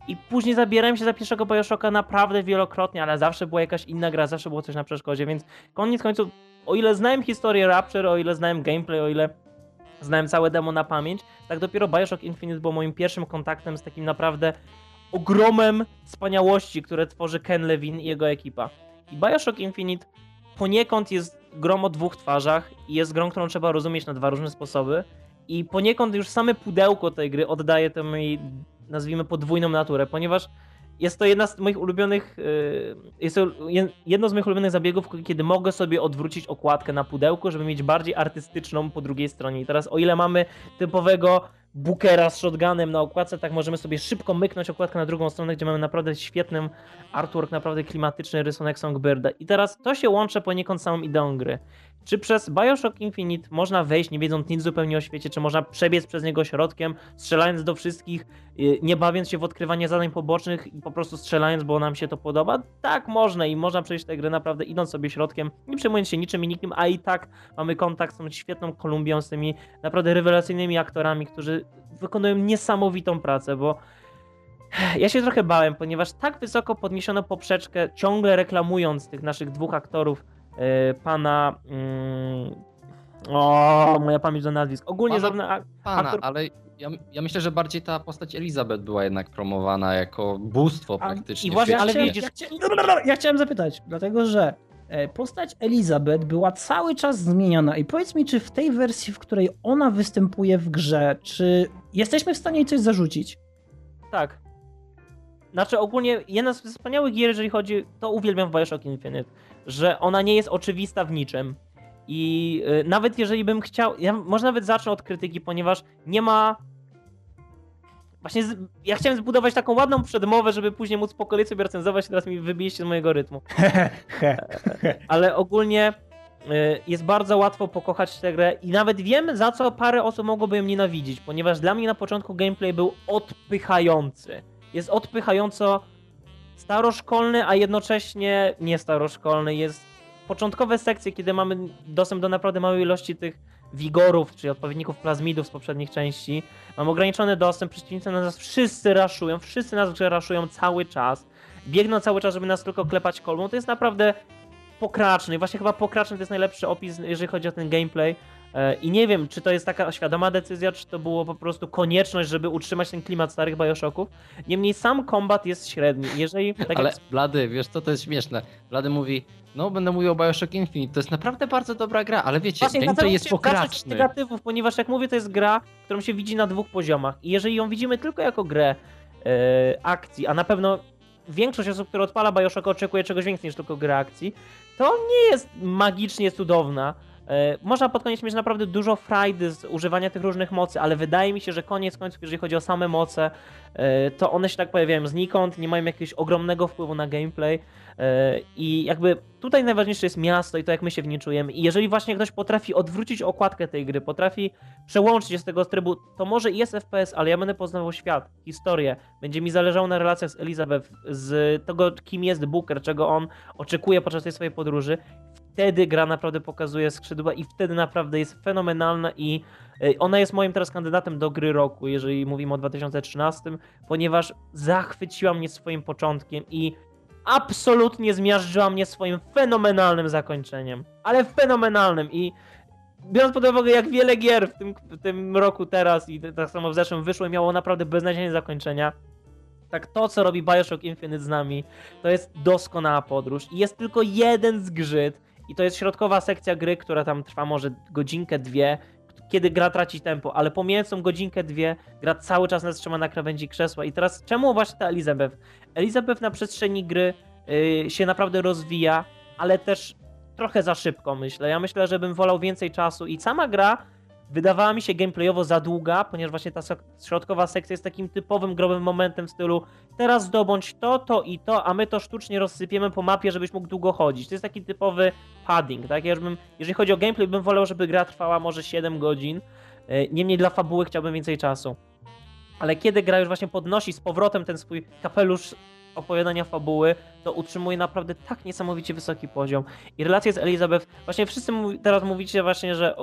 S3: I później zabierałem się za pierwszego Bioshocka naprawdę wielokrotnie, ale zawsze była jakaś inna gra, zawsze było coś na przeszkodzie, więc koniec końców, o ile znałem historię Rapture, o ile znałem gameplay, o ile znałem całe demo na pamięć, tak dopiero Bioshock Infinite był moim pierwszym kontaktem z takim naprawdę ogromem wspaniałości, które tworzy Ken Levine i jego ekipa. I Bioshock Infinite poniekąd jest grą o dwóch twarzach i jest grą, którą trzeba rozumieć na dwa różne sposoby. I poniekąd już same pudełko tej gry oddaje tę jej, nazwijmy, podwójną naturę, ponieważ jest to jedna z moich ulubionych, yy, jest to je- jedno z moich ulubionych zabiegów, kiedy mogę sobie odwrócić okładkę na pudełku, żeby mieć bardziej artystyczną po drugiej stronie. I teraz o ile mamy typowego bookera z shotgunem na okładce, tak możemy sobie szybko myknąć okładkę na drugą stronę, gdzie mamy naprawdę świetny artwork, naprawdę klimatyczny rysunek Songbirda. I teraz to się łączy poniekąd z samą ideą gry. Czy przez Bioshock Infinite można wejść, nie wiedząc nic zupełnie o świecie, czy można przebiec przez niego środkiem, strzelając do wszystkich, yy, nie bawiąc się w odkrywanie zadań pobocznych i po prostu strzelając, bo nam się to podoba? Tak, można i można przejść tę grę naprawdę idąc sobie środkiem, nie przejmując się niczym i nikim, a i tak mamy kontakt z tą świetną Kolumbią, z tymi naprawdę rewelacyjnymi aktorami, którzy wykonują niesamowitą pracę, bo ja się trochę bałem, ponieważ tak wysoko podniesiono poprzeczkę, ciągle reklamując tych naszych dwóch aktorów, pana. Mm, o, moja pamięć do nazwisk. Ogólnie
S2: Pana-
S3: zarówno. a-
S2: Pana,
S3: Aktor-
S2: ale ja, ja myślę, że bardziej ta postać Elizabeth była jednak promowana jako bóstwo
S1: A,
S2: praktycznie.
S3: i właśnie, ale widzisz-
S1: Ja, chcia... dobra, dobra, ja chciałem zapytać, dlatego że e, postać Elizabeth była cały czas zmieniana i powiedz mi, czy w tej wersji, w której ona występuje w grze, czy jesteśmy w stanie jej coś zarzucić?
S3: Tak. Znaczy ogólnie jedna z wspaniałych gier, jeżeli chodzi, to uwielbiam w Bioshock Infinite, że ona nie jest oczywista w niczym. I y, nawet jeżeli bym chciał, ja może nawet zacznę od krytyki, ponieważ nie ma Właśnie z, ja chciałem zbudować taką ładną przedmowę, żeby później móc po kolei sobie recenzować, teraz mi wybijecie z mojego rytmu. Ale ogólnie y, jest bardzo łatwo pokochać tę grę i nawet wiem, za co parę osób mogłoby ją nienawidzić, ponieważ dla mnie na początku gameplay był odpychający. Jest odpychająco staroszkolny, a jednocześnie nie staroszkolny. Jest początkowe sekcje, kiedy mamy dostęp do naprawdę małej ilości tych wigorów, czyli odpowiedników plazmidów z poprzednich części. Mam ograniczony dostęp, przeciwnicy na nas wszyscy raszują, wszyscy nas raszują cały czas. Biegną cały czas, żeby nas tylko klepać kolbą. To jest naprawdę pokraczny. Właśnie chyba pokraczny to jest najlepszy opis, jeżeli chodzi o ten gameplay. E, I nie wiem, czy to jest taka świadoma decyzja, czy to było po prostu konieczność, żeby utrzymać ten klimat starych Bioshocków. Niemniej sam kombat jest średni. Jeżeli, tak
S2: Ale
S3: jak
S2: Blady, wiesz co, to jest śmieszne. Blady mówi, no będę mówił o Bioshock Infinite, to jest naprawdę bardzo dobra gra, ale wiecie,
S3: Właśnie
S2: gameplay jest pokraczny.
S3: negatywów, ponieważ jak mówię, to jest gra, którą się widzi na dwóch poziomach. I jeżeli ją widzimy tylko jako grę e, akcji, a na pewno większość osób, która odpala Bioshock oczekuje czegoś więcej niż tylko grę akcji, to nie jest magicznie cudowna. E, Można pod koniec mieć naprawdę dużo frajdy z używania tych różnych mocy, ale wydaje mi się, że koniec końców, jeżeli chodzi o same moce, e, to one się tak pojawiają znikąd, nie mają jakiegoś ogromnego wpływu na gameplay. E, I jakby tutaj najważniejsze jest miasto i to, jak my się w nim czujemy. I jeżeli właśnie ktoś potrafi odwrócić okładkę tej gry, potrafi przełączyć się z tego trybu, to może i jest FPS, ale ja będę poznawał świat, historię. Będzie mi zależało na relacjach z Elizabeth, z tego, kim jest Booker, czego on oczekuje podczas tej swojej podróży. Wtedy gra naprawdę pokazuje skrzydła i wtedy naprawdę jest fenomenalna i e, ona jest moim teraz kandydatem do gry roku, jeżeli mówimy o 2013, ponieważ zachwyciła mnie swoim początkiem i absolutnie zmiażdżyła mnie swoim fenomenalnym zakończeniem. Ale fenomenalnym i biorąc pod uwagę jak wiele gier w tym, w tym roku teraz i tak samo w zeszłym wyszło i miało naprawdę beznadziejne zakończenia, tak to co robi Bioshock Infinite z nami, to jest doskonała podróż i jest tylko jeden zgrzyt i to jest środkowa sekcja gry, która tam trwa może godzinkę, dwie, kiedy gra traci tempo, ale pomijając tą godzinkę, dwie, gra cały czas nas trzyma na krawędzi krzesła. I teraz czemu właśnie ta Elizabeth? Elizabeth na przestrzeni gry yy, się naprawdę rozwija, ale też trochę za szybko, myślę. Ja myślę, że bym wolał więcej czasu i sama gra wydawała mi się gameplayowo za długa, ponieważ właśnie ta środkowa sekcja jest takim typowym growym momentem w stylu teraz zdobądź to, to i to, a my to sztucznie rozsypiemy po mapie, żebyś mógł długo chodzić. To jest taki typowy padding, tak? Ja bym, jeżeli chodzi o gameplay, bym wolał, żeby gra trwała może 7 godzin. E, Niemniej dla fabuły chciałbym więcej czasu. Ale kiedy gra już właśnie podnosi z powrotem ten swój kapelusz opowiadania fabuły, to utrzymuje naprawdę tak niesamowicie wysoki poziom. I relacje z Elizabeth, właśnie wszyscy teraz mówicie właśnie, że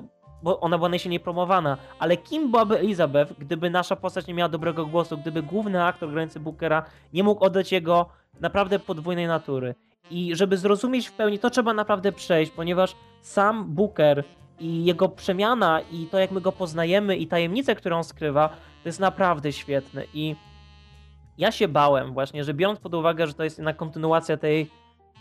S3: bo ona była najsilniej promowana, ale kim byłaby Elizabeth, gdyby nasza postać nie miała dobrego głosu, gdyby główny aktor grający Bookera nie mógł oddać jego naprawdę podwójnej natury. I żeby zrozumieć w pełni, to trzeba naprawdę przejść, ponieważ sam Booker i jego przemiana i to, jak my go poznajemy i tajemnice, które on skrywa, to jest naprawdę świetne. I ja się bałem właśnie, że biorąc pod uwagę, że to jest jednak kontynuacja tej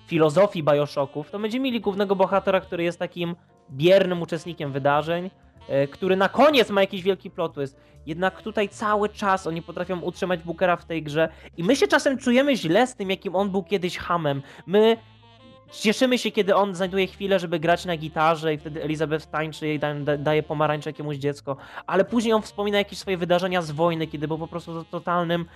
S3: filozofii Bioshocków, to będziemy mieli głównego bohatera, który jest takim biernym uczestnikiem wydarzeń, e, który na koniec ma jakiś wielki plot twist. Jednak tutaj cały czas oni potrafią utrzymać Bookera w tej grze i my się czasem czujemy źle z tym, jakim on był kiedyś hamem. My cieszymy się, kiedy on znajduje chwilę, żeby grać na gitarze i wtedy Elizabeth tańczy i da, da, daje pomarańcze jakiemuś dziecko, ale później on wspomina jakieś swoje wydarzenia z wojny, kiedy był po prostu totalnym,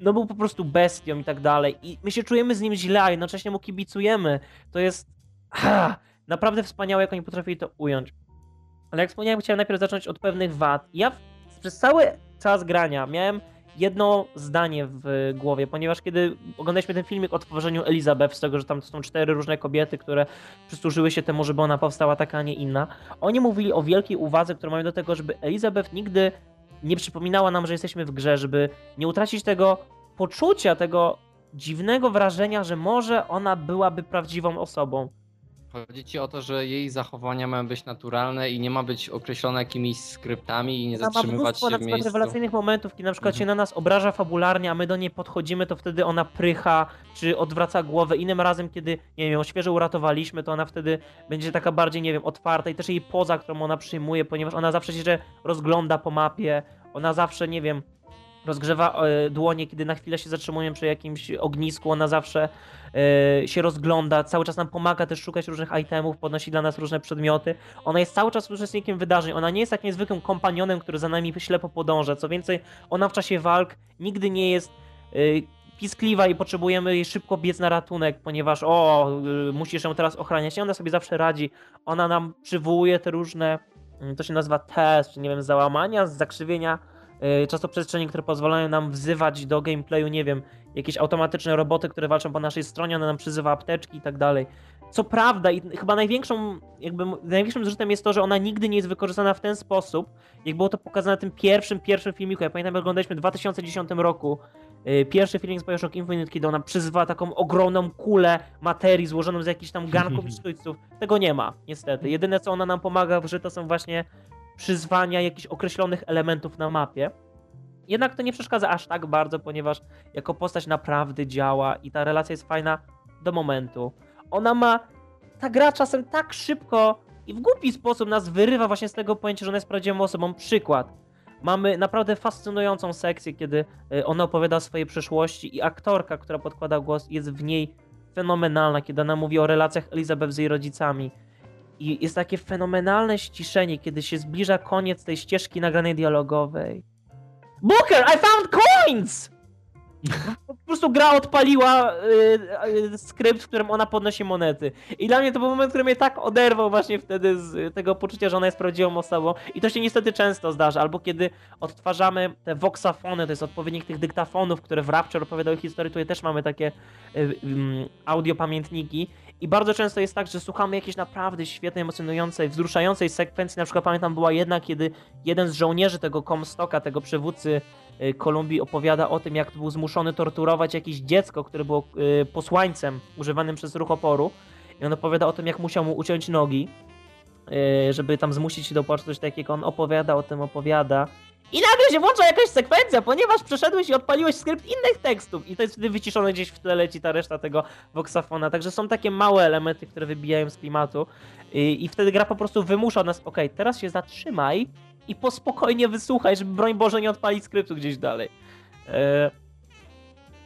S3: no był po prostu bestią i tak dalej i my się czujemy z nim źle, a jednocześnie mu kibicujemy. To jest ha, naprawdę wspaniałe, jak oni potrafili to ująć. Ale jak wspomniałem, chciałem najpierw zacząć od pewnych wad. Ja przez cały czas grania miałem jedno zdanie w głowie, ponieważ kiedy oglądaliśmy ten filmik o tworzeniu Elizabeth, z tego, że tam są cztery różne kobiety, które przysłużyły się temu, żeby ona powstała taka, a nie inna, oni mówili o wielkiej uwadze, którą mają do tego, żeby Elizabeth nigdy nie przypominała nam, że jesteśmy w grze, żeby nie utracić tego poczucia, tego dziwnego wrażenia, że może ona byłaby prawdziwą osobą.
S2: Chodzi ci o to, że jej zachowania mają być naturalne i nie ma być określone jakimiś skryptami i nie
S3: ma
S2: zatrzymywać
S3: mnóstwo
S2: się
S3: na
S2: w
S3: przykład
S2: miejscu.
S3: rewelacyjnych momentów, kiedy na przykład
S2: Mhm.
S3: się na nas obraża fabularnie, a my do niej podchodzimy, to wtedy ona prycha, czy odwraca głowę. Innym razem, kiedy, nie wiem, ją świeżo uratowaliśmy, to ona wtedy będzie taka bardziej, nie wiem, otwarta i też jej poza, którą ona przyjmuje, ponieważ ona zawsze się rozgląda po mapie, ona zawsze, nie wiem, rozgrzewa e, dłonie, kiedy na chwilę się zatrzymujemy przy jakimś ognisku, ona zawsze e, się rozgląda, cały czas nam pomaga też szukać różnych itemów, podnosi dla nas różne przedmioty. Ona jest cały czas uczestnikiem wydarzeń, ona nie jest tak niezwykłym kompanionem, który za nami ślepo podąża. Co więcej, ona w czasie walk nigdy nie jest y, piskliwa i potrzebujemy jej szybko biec na ratunek, ponieważ o, musisz ją teraz ochraniać. I ona sobie zawsze radzi. Ona nam przywołuje te różne, y, to się nazywa test, nie wiem, załamania, zakrzywienia y, czasoprzestrzeni, które pozwalają nam wzywać do gameplayu, nie wiem, jakieś automatyczne roboty, które walczą po naszej stronie, ona nam przyzywa apteczki i tak dalej. co prawda, i chyba największą, jakby największym zrzutem jest to, że ona nigdy nie jest wykorzystana w ten sposób, jak było to pokazane w tym pierwszym, pierwszym filmiku. Ja pamiętam, jak oglądaliśmy w 2010 roku y, pierwszy filmik z Bioshock Infinite, kiedy ona przyzwała taką ogromną kulę materii złożoną z jakichś tam garnków i sztućców. Tego nie ma, niestety. Jedyne, co ona nam pomaga, że to są właśnie przyzwania jakichś określonych elementów na mapie. Jednak to nie przeszkadza aż tak bardzo, ponieważ jako postać naprawdę działa i ta relacja jest fajna do momentu. Ona ma. Ta gra czasem tak szybko i w głupi sposób nas wyrywa właśnie z tego pojęcia, że ona jest prawdziwą osobą. Przykład. Mamy naprawdę fascynującą sekcję, kiedy y, ona opowiada o swojej przeszłości i aktorka, która podkłada głos, jest w niej fenomenalna, kiedy ona mówi o relacjach Elizabeth z jej rodzicami. I jest takie fenomenalne ściszenie, kiedy się zbliża koniec tej ścieżki nagranej dialogowej. Booker, I found coins! Po prostu gra odpaliła y, y, skrypt, w którym ona podnosi monety. I dla mnie to był moment, który mnie tak oderwał właśnie wtedy z tego poczucia, że ona jest prawdziwą osobą. I to się niestety często zdarza. Albo kiedy odtwarzamy te voxafony, to jest odpowiednik tych dyktafonów, które w Rapture opowiadały historię, tutaj też mamy takie y, y, audio pamiętniki. I bardzo często jest tak, że słuchamy jakiejś naprawdę świetnej, emocjonującej, wzruszającej sekwencji. Na przykład pamiętam była jedna, kiedy jeden z żołnierzy tego Comstocka, tego przywódcy y, Kolumbii opowiada o tym, jak był zmuszony torturować jakieś dziecko, które było y, posłańcem używanym przez ruch oporu. I on opowiada o tym, jak musiał mu uciąć nogi, y, żeby tam zmusić się do płaczu, coś takiego. On opowiada o tym, opowiada. I nagle się włącza jakaś sekwencja, ponieważ przeszedłeś i odpaliłeś skrypt innych tekstów. I to jest wtedy wyciszone gdzieś w tle leci ta reszta tego voxafona. Także są takie małe elementy, które wybijają z klimatu. I, i wtedy gra po prostu wymusza nas, okej, teraz się zatrzymaj i po spokojnie wysłuchaj, żeby broń Boże nie odpalić skryptu gdzieś dalej. E...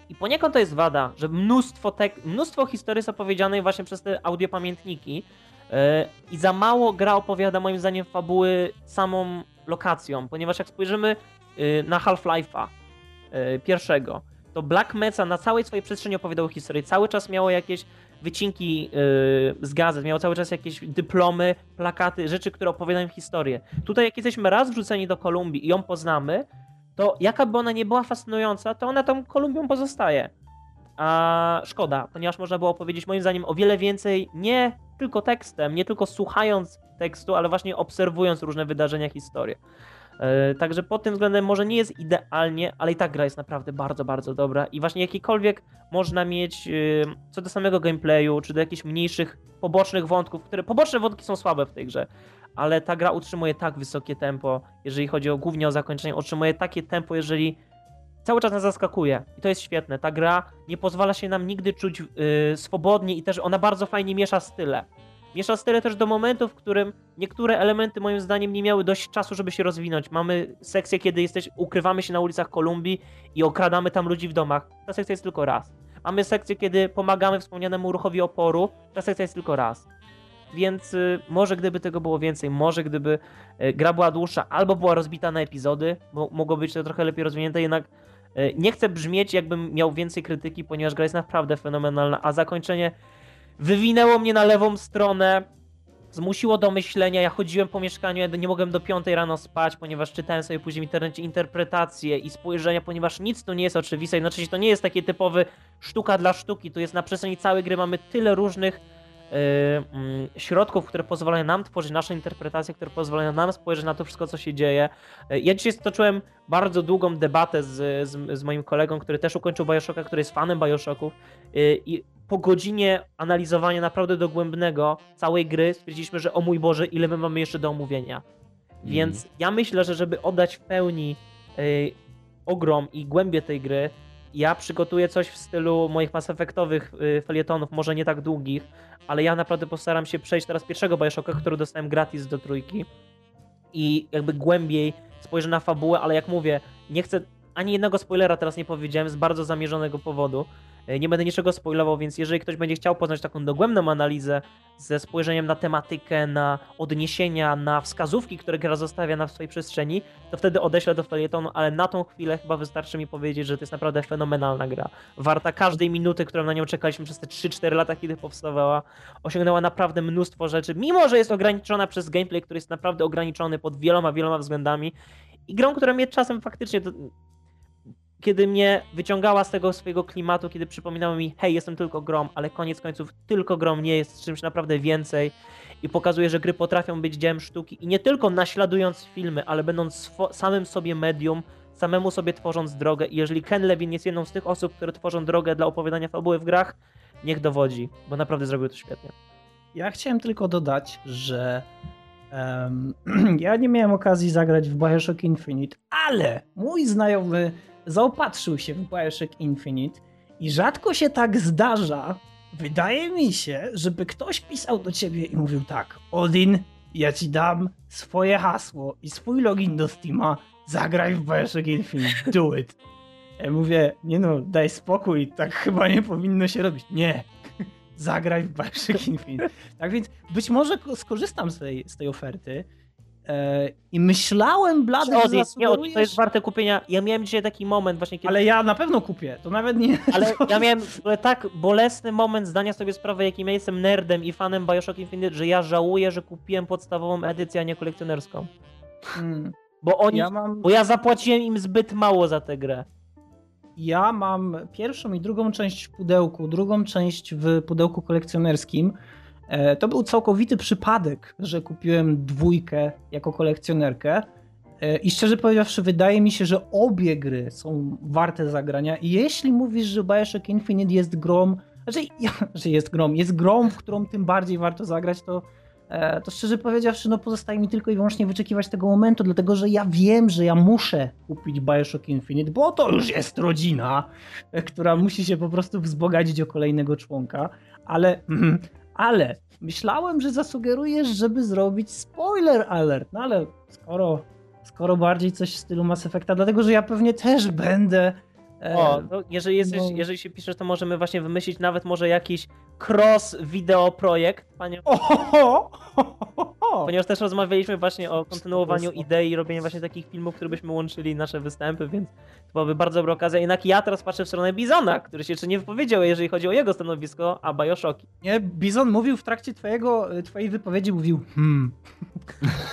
S3: I poniekąd to jest wada, że mnóstwo, tek- mnóstwo historii jest opowiedzianej właśnie przez te audiopamiętniki e... i za mało gra opowiada moim zdaniem fabuły samą lokacją, ponieważ jak spojrzymy y, na Half-Life'a y, pierwszego, to Black Mesa na całej swojej przestrzeni opowiadał historię. Cały czas miało jakieś wycinki y, z gazet, miało cały czas jakieś dyplomy, plakaty, rzeczy, które opowiadają historię. Tutaj jak jesteśmy raz wrzuceni do Kolumbii i ją poznamy, to jaka by ona nie była fascynująca, to ona tą Kolumbią pozostaje. A szkoda, ponieważ można było powiedzieć moim zdaniem o wiele więcej nie tylko tekstem, nie tylko słuchając tekstu, ale właśnie obserwując różne wydarzenia, historie. Yy, także pod tym względem może nie jest idealnie, ale i tak gra jest naprawdę bardzo, bardzo dobra i właśnie jakikolwiek można mieć yy, co do samego gameplayu, czy do jakichś mniejszych, pobocznych wątków, które poboczne wątki są słabe w tej grze, ale ta gra utrzymuje tak wysokie tempo, jeżeli chodzi o głównie o zakończenie, utrzymuje takie tempo, jeżeli cały czas nas zaskakuje i to jest świetne. Ta gra nie pozwala się nam nigdy czuć yy, swobodnie i też ona bardzo fajnie miesza style. Miesza style też do momentu, w którym niektóre elementy moim zdaniem nie miały dość czasu, żeby się rozwinąć. Mamy sekcję, kiedy jesteś, ukrywamy się na ulicach Kolumbii i okradamy tam ludzi w domach. Ta sekcja jest tylko raz. Mamy sekcję, kiedy pomagamy wspomnianemu ruchowi oporu. Ta sekcja jest tylko raz. Więc y, może gdyby tego było więcej, może gdyby y, gra była dłuższa albo była rozbita na epizody, bo mogło być to trochę lepiej rozwinięte, jednak y, nie chcę brzmieć jakbym miał więcej krytyki, ponieważ gra jest naprawdę fenomenalna, a zakończenie wywinęło mnie na lewą stronę, zmusiło do myślenia. Ja chodziłem po mieszkaniu, nie mogłem do 5 rano spać, ponieważ czytałem sobie później w internecie interpretacje i spojrzenia, ponieważ nic tu nie jest oczywiste. Jednocześnie to nie jest taki typowy sztuka dla sztuki. Tu jest na przestrzeni całej gry mamy tyle różnych yy, yy, środków, które pozwalają nam tworzyć nasze interpretacje, które pozwalają nam spojrzeć na to wszystko, co się dzieje. Yy, ja dzisiaj stoczyłem bardzo długą debatę z, z, z moim kolegą, który też ukończył Bioshocka, który jest fanem Bioshocków yy, i po godzinie analizowania naprawdę dogłębnego całej gry stwierdziliśmy, że o mój Boże, ile my mamy jeszcze do omówienia. Więc ja myślę, że żeby oddać w pełni y, ogrom i głębię tej gry, ja przygotuję coś w stylu moich Mass Effectowych y, felietonów, może nie tak długich, ale ja naprawdę postaram się przejść teraz pierwszego Bioshocka, który dostałem gratis do trójki i jakby głębiej spojrzę na fabułę, ale jak mówię, nie chcę ani jednego spoilera teraz nie powiedziałem z bardzo zamierzonego powodu. E, Nie będę niczego spoilował, więc jeżeli ktoś będzie chciał poznać taką dogłębną analizę ze spojrzeniem na tematykę, na odniesienia, na wskazówki, które gra zostawia na swojej przestrzeni, to wtedy odeślę do felietonu, ale na tą chwilę chyba wystarczy mi powiedzieć, że to jest naprawdę fenomenalna gra. Warta każdej minuty, którą na nią czekaliśmy przez te 3-4 lata, kiedy powstawała. Osiągnęła naprawdę mnóstwo rzeczy, mimo że jest ograniczona przez gameplay, który jest naprawdę ograniczony pod wieloma, wieloma względami. I grą, która mnie czasem faktycznie kiedy mnie wyciągała z tego swojego klimatu, kiedy przypominała mi, hej, jestem tylko grom, ale koniec końców tylko grom nie jest czymś naprawdę więcej i pokazuje, że gry potrafią być dziełem sztuki i nie tylko naśladując filmy, ale będąc samym sobie medium, samemu sobie tworząc drogę i jeżeli Ken Levin jest jedną z tych osób, które tworzą drogę dla opowiadania fabuły w grach, niech dowodzi, bo naprawdę zrobił to świetnie.
S1: Ja chciałem tylko dodać, że em, ja nie miałem okazji zagrać w Bioshock Infinite, ale mój znajomy zaopatrzył się w Bioshock Infinite i rzadko się tak zdarza, wydaje mi się, żeby ktoś pisał do ciebie i mówił tak, Odin, ja ci dam swoje hasło i swój login do Steama, zagraj w Bioshock Infinite, do it. Ja mówię, nie no, daj spokój, tak chyba nie powinno się robić. Nie, zagraj w Bioshock Infinite. Tak więc być może ko- skorzystam z tej, z tej oferty i myślałem, Blady, że
S3: Odin, nie, to jest warte kupienia. Ja miałem dzisiaj taki moment właśnie, kiedy
S1: ale ja na pewno kupię, to nawet nie...
S3: Ale ja miałem w ogóle tak bolesny moment zdania sobie sprawy, jakim ja jestem nerdem i fanem Bioshock Infinite, że ja żałuję, że kupiłem podstawową edycję, a nie kolekcjonerską.
S1: Mm,
S3: Bo oni,
S1: ja, mam,
S3: bo ja zapłaciłem im zbyt mało za tę grę.
S1: ja mam pierwszą i drugą część w pudełku, drugą część w pudełku kolekcjonerskim. E, to był całkowity przypadek, że kupiłem dwójkę jako kolekcjonerkę. E, I szczerze powiedziawszy, wydaje mi się, że obie gry są warte zagrania. I jeśli mówisz, że Bioshock Infinite jest grom, znaczy, ja, że jest grom, jest grom, w którą tym bardziej warto zagrać, to, e, to szczerze powiedziawszy, no pozostaje mi tylko i wyłącznie wyczekiwać tego momentu, dlatego że ja wiem, że ja muszę kupić Bioshock Infinite, bo to już jest rodzina, która musi się po prostu wzbogacić o kolejnego członka, ale, ale myślałem, że zasugerujesz, żeby zrobić spoiler alert, no ale skoro, skoro bardziej coś w stylu Mass Effecta, dlatego że ja pewnie też będę e,
S3: O, to jeżeli, jesteś,
S1: no.
S3: jeżeli się piszesz, to możemy właśnie wymyślić nawet może jakiś cross video projekt, panie,
S1: O,
S3: ponieważ też rozmawialiśmy właśnie o kontynuowaniu idei i robieniu właśnie takich filmów, które byśmy łączyli nasze występy, więc to byłaby bardzo dobra okazja. Jednak ja teraz patrzę w stronę Bizona, który się jeszcze nie wypowiedział, jeżeli chodzi o jego stanowisko, a Bioshocki.
S1: Nie, Bizon mówił w trakcie twojego, twojej wypowiedzi, mówił hmm.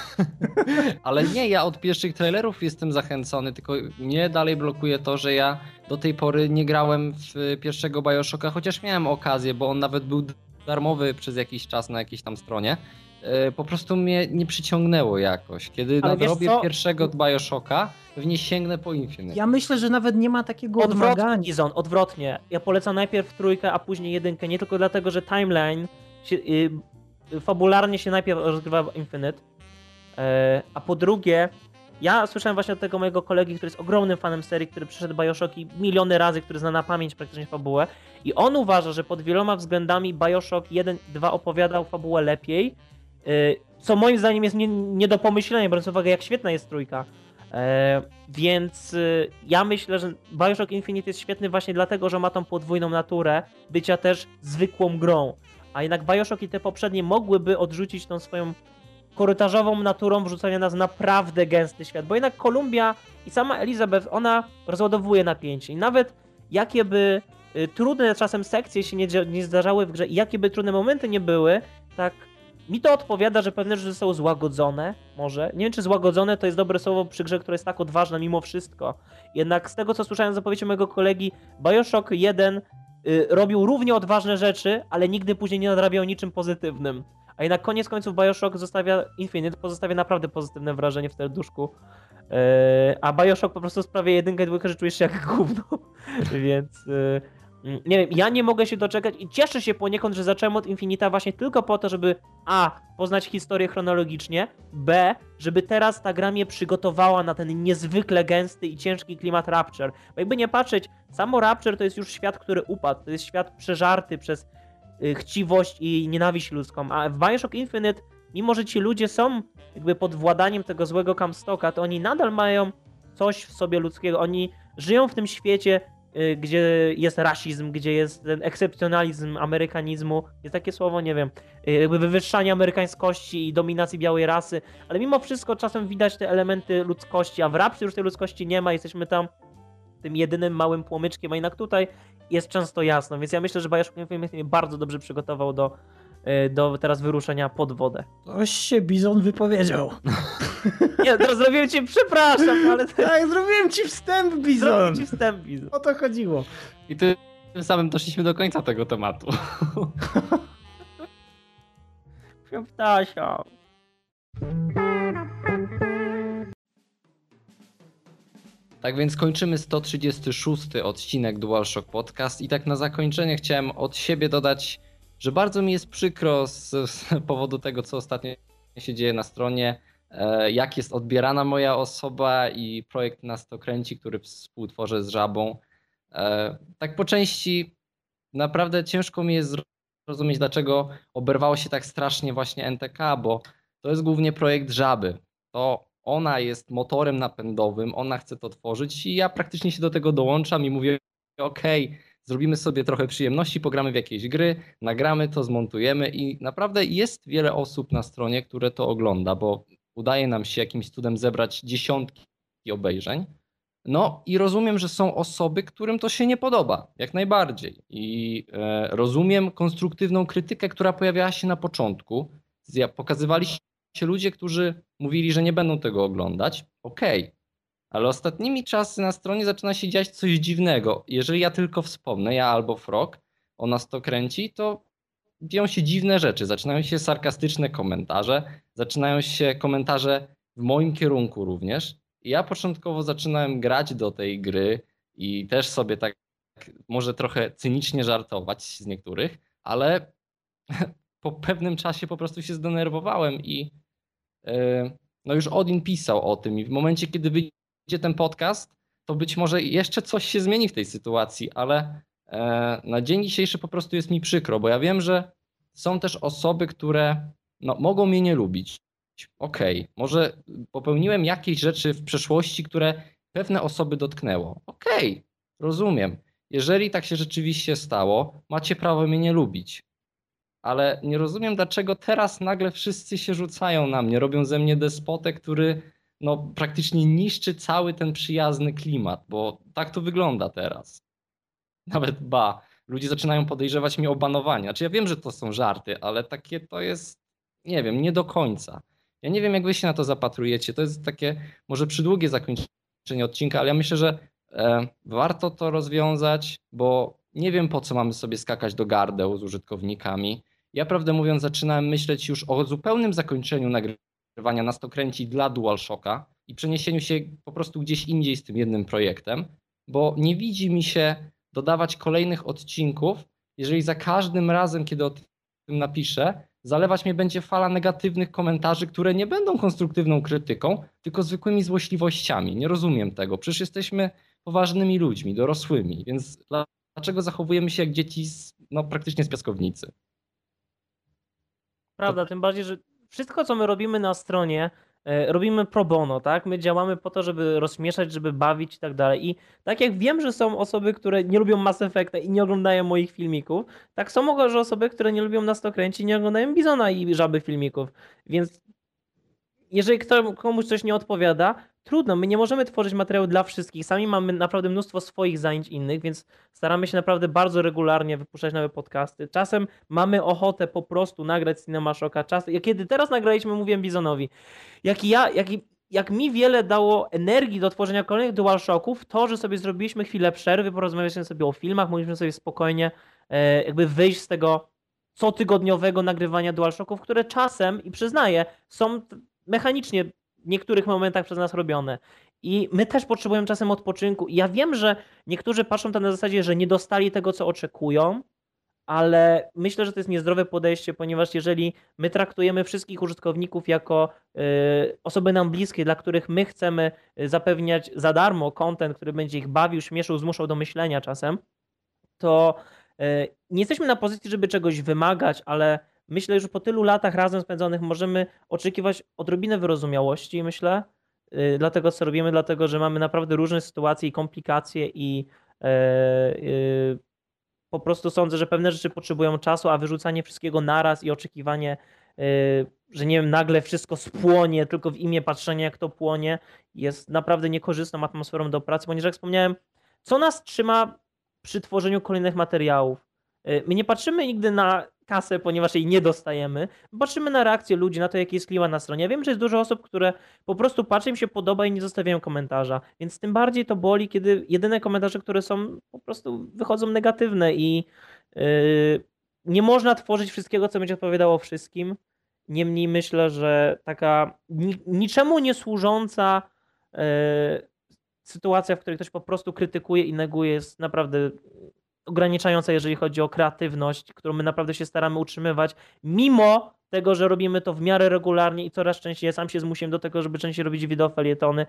S2: Ale nie, ja od pierwszych trailerów jestem zachęcony, tylko mnie dalej blokuje to, że ja do tej pory nie grałem w pierwszego Bioshocka, chociaż miałem okazję, bo on nawet był darmowy przez jakiś czas na jakiejś tam stronie. E, Po prostu mnie nie przyciągnęło jakoś. Kiedy
S3: Ale
S2: nadrobię pierwszego Bioshocka, pewnie sięgnę po Infinite.
S1: Ja myślę, że nawet nie ma takiego
S3: Odwrotnie. Bizon, odwrotnie. Ja polecam najpierw trójkę, a później jedynkę, nie tylko dlatego, że timeline się, y, fabularnie się najpierw rozgrywa w Infinite, e, a po drugie, ja słyszałem właśnie od tego mojego kolegi, który jest ogromnym fanem serii, który przeszedł Bioshocki miliony razy, który zna na pamięć praktycznie fabułę i on uważa, że pod wieloma względami Bioshock 1 i 2 opowiadał fabułę lepiej, co moim zdaniem jest nie, nie do pomyślenia, biorąc uwagę jak świetna jest trójka. E, więc y, ja myślę, że Bioshock Infinite jest świetny właśnie dlatego, że ma tą podwójną naturę bycia też zwykłą grą. A jednak Bioshock i te poprzednie mogłyby odrzucić tą swoją korytarzową naturą wrzucania nas naprawdę gęsty świat. Bo jednak Kolumbia i sama Elizabeth, ona rozładowuje napięcie. I nawet jakie by y, trudne czasem sekcje się nie, nie zdarzały w grze i jakie by trudne momenty nie były, tak mi to odpowiada, że pewne rzeczy zostały złagodzone, może. Nie wiem, czy złagodzone to jest dobre słowo przy grze, która jest tak odważna mimo wszystko. Jednak z tego, co słyszałem z zapowiedzi mojego kolegi, Bioshock 1 y, robił równie odważne rzeczy, ale nigdy później nie nadrabiał niczym pozytywnym. A jednak koniec końców Bioshock zostawia, Infinite pozostawia naprawdę pozytywne wrażenie w serduszku. Yy, a Bioshock po prostu sprawia jedynkę i dwójkę, że czujesz się jak gówno. Więc yy, nie wiem, ja nie mogę się doczekać i cieszę się poniekąd, że zacząłem od Infinita właśnie tylko po to, żeby a. poznać historię chronologicznie, b. żeby teraz ta gra mnie przygotowała na ten niezwykle gęsty i ciężki klimat Rapture. Bo jakby nie patrzeć, samo Rapture to jest już świat, który upadł, to jest świat przeżarty przez y, chciwość i nienawiść ludzką, a w Bioshock Infinite, mimo że ci ludzie są jakby pod władaniem tego złego Comstocka, to oni nadal mają coś w sobie ludzkiego, oni żyją w tym świecie, gdzie jest rasizm, gdzie jest ten ekscepcjonalizm amerykanizmu, jest takie słowo, nie wiem, y, jakby wywyższanie amerykańskości i dominacji białej rasy, ale mimo wszystko czasem widać te elementy ludzkości, a w Rapsie już tej ludzkości nie ma, jesteśmy tam tym jedynym małym płomyczkiem, a jednak tutaj jest często jasno, więc ja myślę, że mnie bardzo dobrze przygotował do, y, do teraz wyruszenia pod wodę.
S1: Ktoś się Bizon wypowiedział.
S3: Nie, no, zrobiłem ci, przepraszam, ale
S1: Tak, zrobiłem ci wstęp, Bizon.
S3: zrobiłem ci wstęp, Bizon.
S1: O to chodziło.
S2: I tym samym doszliśmy do końca tego tematu.
S3: Ptasia.
S2: Tak więc kończymy 136 odcinek DualShock Podcast i tak na zakończenie chciałem od siebie dodać, że bardzo mi jest przykro z, z powodu tego, co ostatnio się dzieje na stronie, e, jak jest odbierana moja osoba i projekt Nas to kręci, który współtworzę z Żabą. E, tak po części naprawdę ciężko mi jest zrozumieć, dlaczego oberwało się tak strasznie właśnie NTK, bo to jest głównie projekt Żaby. To ona jest motorem napędowym, ona chce to tworzyć i ja praktycznie się do tego dołączam i mówię, okej, zrobimy sobie trochę przyjemności, pogramy w jakieś gry, nagramy to, zmontujemy i naprawdę jest wiele osób na stronie, które to ogląda, bo udaje nam się jakimś cudem zebrać dziesiątki obejrzeń. No i rozumiem, że są osoby, którym to się nie podoba, jak najbardziej. I e, rozumiem konstruktywną krytykę, która pojawiała się na początku. Pokazywali się ludzie, którzy mówili, że nie będą tego oglądać. Okej, ale ostatnimi czasy na stronie zaczyna się dziać coś dziwnego. Jeżeli ja tylko wspomnę, ja albo Frog, o nas to kręci, to dzieją się dziwne rzeczy. Zaczynają się sarkastyczne komentarze, zaczynają się komentarze w moim kierunku również. I ja początkowo zaczynałem grać do tej gry i też sobie tak może trochę cynicznie żartować z niektórych, ale po pewnym czasie po prostu się zdenerwowałem i e, no już Odin pisał o tym i w momencie, kiedy wyjdzie ten podcast, to być może jeszcze coś się zmieni w tej sytuacji, ale e, na dzień dzisiejszy po prostu jest mi przykro, bo ja wiem, że są też osoby, które no, mogą mnie nie lubić. Okej, może popełniłem jakieś rzeczy w przeszłości, które pewne osoby dotknęło. Okej, rozumiem. Jeżeli tak się rzeczywiście stało, macie prawo mnie nie lubić. Ale nie rozumiem, dlaczego teraz nagle wszyscy się rzucają na mnie, robią ze mnie despotę, który no, praktycznie niszczy cały ten przyjazny klimat, bo tak to wygląda teraz. Nawet ba, ludzie zaczynają podejrzewać mnie o banowanie. Znaczy ja wiem, że to są żarty, ale takie to jest, nie wiem, nie do końca. Ja nie wiem, jak wy się na to zapatrujecie. To jest takie może przydługie zakończenie odcinka, ale ja myślę, że e, warto to rozwiązać, bo nie wiem, po co mamy sobie skakać do gardeł z użytkownikami. Ja prawdę mówiąc zaczynałem myśleć już o zupełnym zakończeniu nagrywania nas to kręci dla DualShocka i przeniesieniu się po prostu gdzieś indziej z tym jednym projektem, bo nie widzi mi się dodawać kolejnych odcinków, jeżeli za każdym razem, kiedy o tym napiszę, zalewać mnie będzie fala negatywnych komentarzy, które nie będą konstruktywną krytyką, tylko zwykłymi złośliwościami. Nie rozumiem tego. Przecież jesteśmy poważnymi ludźmi, dorosłymi, więc dlaczego zachowujemy się jak dzieci z, no, praktycznie z piaskownicy?
S3: Prawda, tym bardziej, że wszystko, co my robimy na stronie, e, robimy pro bono, tak? My działamy po to, żeby rozśmieszać, żeby bawić i tak dalej. I tak jak wiem, że są osoby, które nie lubią Mass Effecta i nie oglądają moich filmików, tak są może osoby, które nie lubią nas to kręci i nie oglądają Bizona i Żaby filmików. Więc jeżeli kto, komuś coś nie odpowiada, trudno, my nie możemy tworzyć materiału dla wszystkich. Sami mamy naprawdę mnóstwo swoich zajęć innych, więc staramy się naprawdę bardzo regularnie wypuszczać nowe podcasty. Czasem mamy ochotę po prostu nagrać Cinema Shocka. Czas, kiedy teraz nagraliśmy, mówiłem Bizonowi, jak ja, jak, jak mi wiele dało energii do tworzenia kolejnych DualShocków, to, że sobie zrobiliśmy chwilę przerwy, porozmawialiśmy sobie o filmach, mogliśmy sobie spokojnie e, jakby wyjść z tego cotygodniowego nagrywania DualShocków, które czasem, i przyznaję, są mechanicznie niektórych momentach przez nas robione. I my też potrzebujemy czasem odpoczynku. Ja wiem, że niektórzy patrzą tam na zasadzie, że nie dostali tego, co oczekują, ale myślę, że to jest niezdrowe podejście, ponieważ jeżeli my traktujemy wszystkich użytkowników jako y, osoby nam bliskie, dla których my chcemy zapewniać za darmo content, który będzie ich bawił, śmieszył, zmuszał do myślenia czasem, to y, nie jesteśmy na pozycji, żeby czegoś wymagać, ale myślę, że po tylu latach razem spędzonych możemy oczekiwać odrobinę wyrozumiałości, myślę, yy, dlatego co robimy, dlatego że mamy naprawdę różne sytuacje i komplikacje i yy, yy, po prostu sądzę, że pewne rzeczy potrzebują czasu, a wyrzucanie wszystkiego naraz i oczekiwanie, że nie wiem, nagle wszystko spłonie tylko w imię patrzenia jak to płonie, jest naprawdę niekorzystną atmosferą do pracy, ponieważ jak wspomniałem, co nas trzyma przy tworzeniu kolejnych materiałów? My nie patrzymy nigdy na kasę, ponieważ jej nie dostajemy. Patrzymy na reakcję ludzi, na to, jaki jest klimat na stronie. Ja wiem, że jest dużo osób, które po prostu patrzą, im się podoba i nie zostawiają komentarza, więc tym bardziej to boli, kiedy jedyne komentarze, które są po prostu wychodzą negatywne i yy, nie można tworzyć wszystkiego, co będzie odpowiadało wszystkim. Niemniej myślę, że taka ni niczemu nie służąca yy, sytuacja, w której ktoś po prostu krytykuje i neguje, jest naprawdę ograniczająca, jeżeli chodzi o kreatywność, którą my naprawdę się staramy utrzymywać, mimo tego, że robimy to w miarę regularnie i coraz częściej. Ja sam się zmusiłem do tego, żeby częściej robić wideofelietony.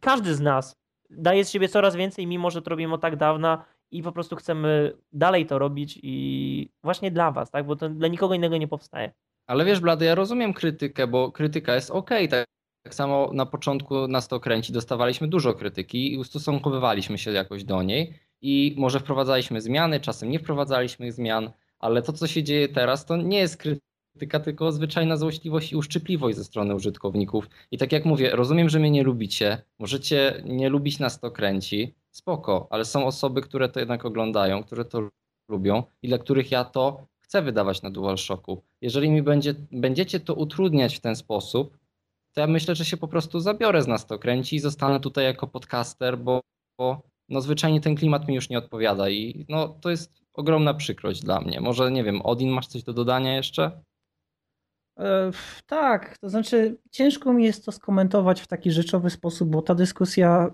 S3: Każdy z nas daje z siebie coraz więcej, mimo że to robimy od tak dawna i po prostu chcemy dalej to robić i właśnie dla was, tak? Bo to dla nikogo innego nie powstaje.
S2: Ale wiesz, Blady, ja rozumiem krytykę, bo krytyka jest ok, tak, tak samo na początku nas to kręci, dostawaliśmy dużo krytyki i ustosunkowywaliśmy się jakoś do niej i może wprowadzaliśmy zmiany, czasem nie wprowadzaliśmy zmian, ale to, co się dzieje teraz, to nie jest krytyka, tylko zwyczajna złośliwość i uszczypliwość ze strony użytkowników. I tak jak mówię, rozumiem, że mnie nie lubicie, możecie nie lubić nas to kręci, spoko, ale są osoby, które to jednak oglądają, które to lubią i dla których ja to chcę wydawać na DualShocku. Jeżeli mi będzie, będziecie to utrudniać w ten sposób, to ja myślę, że się po prostu zabiorę z nas to kręci i zostanę tutaj jako podcaster, bo, bo no zwyczajnie ten klimat mi już nie odpowiada i no to jest ogromna przykrość dla mnie. Może nie wiem, Odin, masz coś do dodania jeszcze?
S1: E, tak, to znaczy ciężko mi jest to skomentować w taki rzeczowy sposób, bo ta dyskusja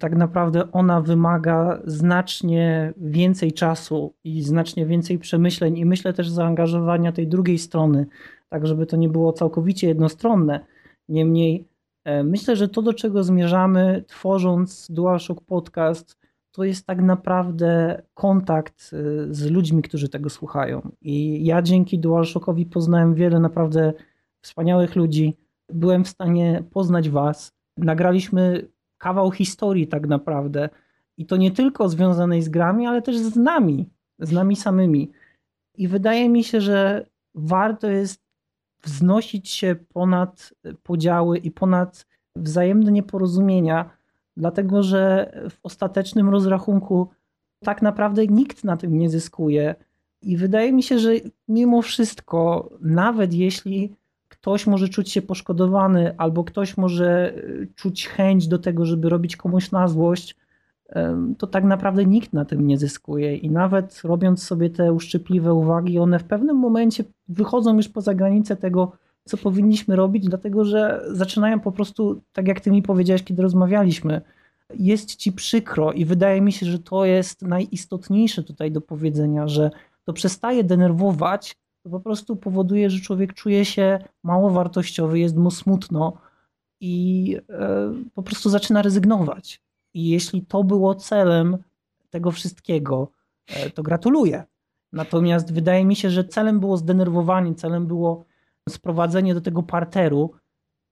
S1: tak naprawdę ona wymaga znacznie więcej czasu i znacznie więcej przemyśleń i myślę też zaangażowania tej drugiej strony, tak żeby to nie było całkowicie jednostronne. Niemniej myślę, że to, do czego zmierzamy, tworząc DualShock Podcast, to jest tak naprawdę kontakt e, z ludźmi, którzy tego słuchają. I ja dzięki DualShockowi poznałem wiele naprawdę wspaniałych ludzi. Byłem w stanie poznać Was. Nagraliśmy kawał historii, tak naprawdę. I to nie tylko związanej z grami, ale też z nami, z nami samymi. I wydaje mi się, że warto jest wznosić się ponad podziały i ponad wzajemne nieporozumienia, dlatego że w ostatecznym rozrachunku tak naprawdę nikt na tym nie zyskuje. I wydaje mi się, że mimo wszystko, nawet jeśli ktoś może czuć się poszkodowany, albo ktoś może czuć chęć do tego, żeby robić komuś na złość, to tak naprawdę nikt na tym nie zyskuje. I nawet robiąc sobie te uszczypliwe uwagi, one w pewnym momencie wychodzą już poza granicę tego, co powinniśmy robić, dlatego że zaczynają po prostu, tak jak ty mi powiedziałeś, kiedy rozmawialiśmy, jest ci przykro i wydaje mi się, że to jest najistotniejsze tutaj do powiedzenia, że to przestaje denerwować, to po prostu powoduje, że człowiek czuje się mało wartościowy, jest mu smutno i e, po prostu zaczyna rezygnować. I jeśli to było celem tego wszystkiego, e, to gratuluję. Natomiast wydaje mi się, że celem było zdenerwowanie, celem było sprowadzenie do tego parteru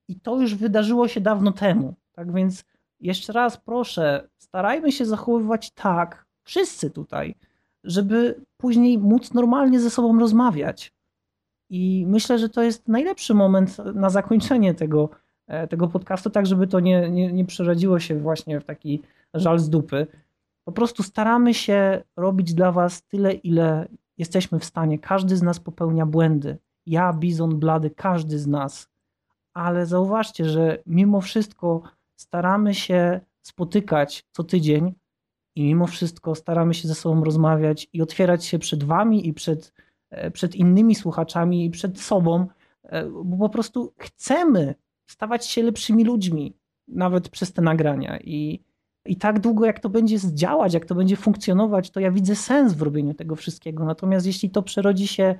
S1: i to już wydarzyło się dawno temu. Tak więc jeszcze raz proszę, starajmy się zachowywać tak, wszyscy tutaj, żeby później móc normalnie ze sobą rozmawiać. I myślę, że to jest najlepszy moment na zakończenie tego, tego podcastu, tak żeby to nie, nie, nie przerodziło się właśnie w taki żal z dupy. Po prostu staramy się robić dla Was tyle, ile jesteśmy w stanie. Każdy z nas popełnia błędy. Ja, Bizon, Blady, każdy z nas. Ale zauważcie, że mimo wszystko staramy się spotykać co tydzień i mimo wszystko staramy się ze sobą rozmawiać i otwierać się przed Wami i przed, e, przed innymi słuchaczami i przed sobą, e, bo po prostu chcemy stawać się lepszymi ludźmi, nawet przez te nagrania. I, i tak długo, jak to będzie działać, jak to będzie funkcjonować, to ja widzę sens w robieniu tego wszystkiego. Natomiast jeśli to przerodzi się,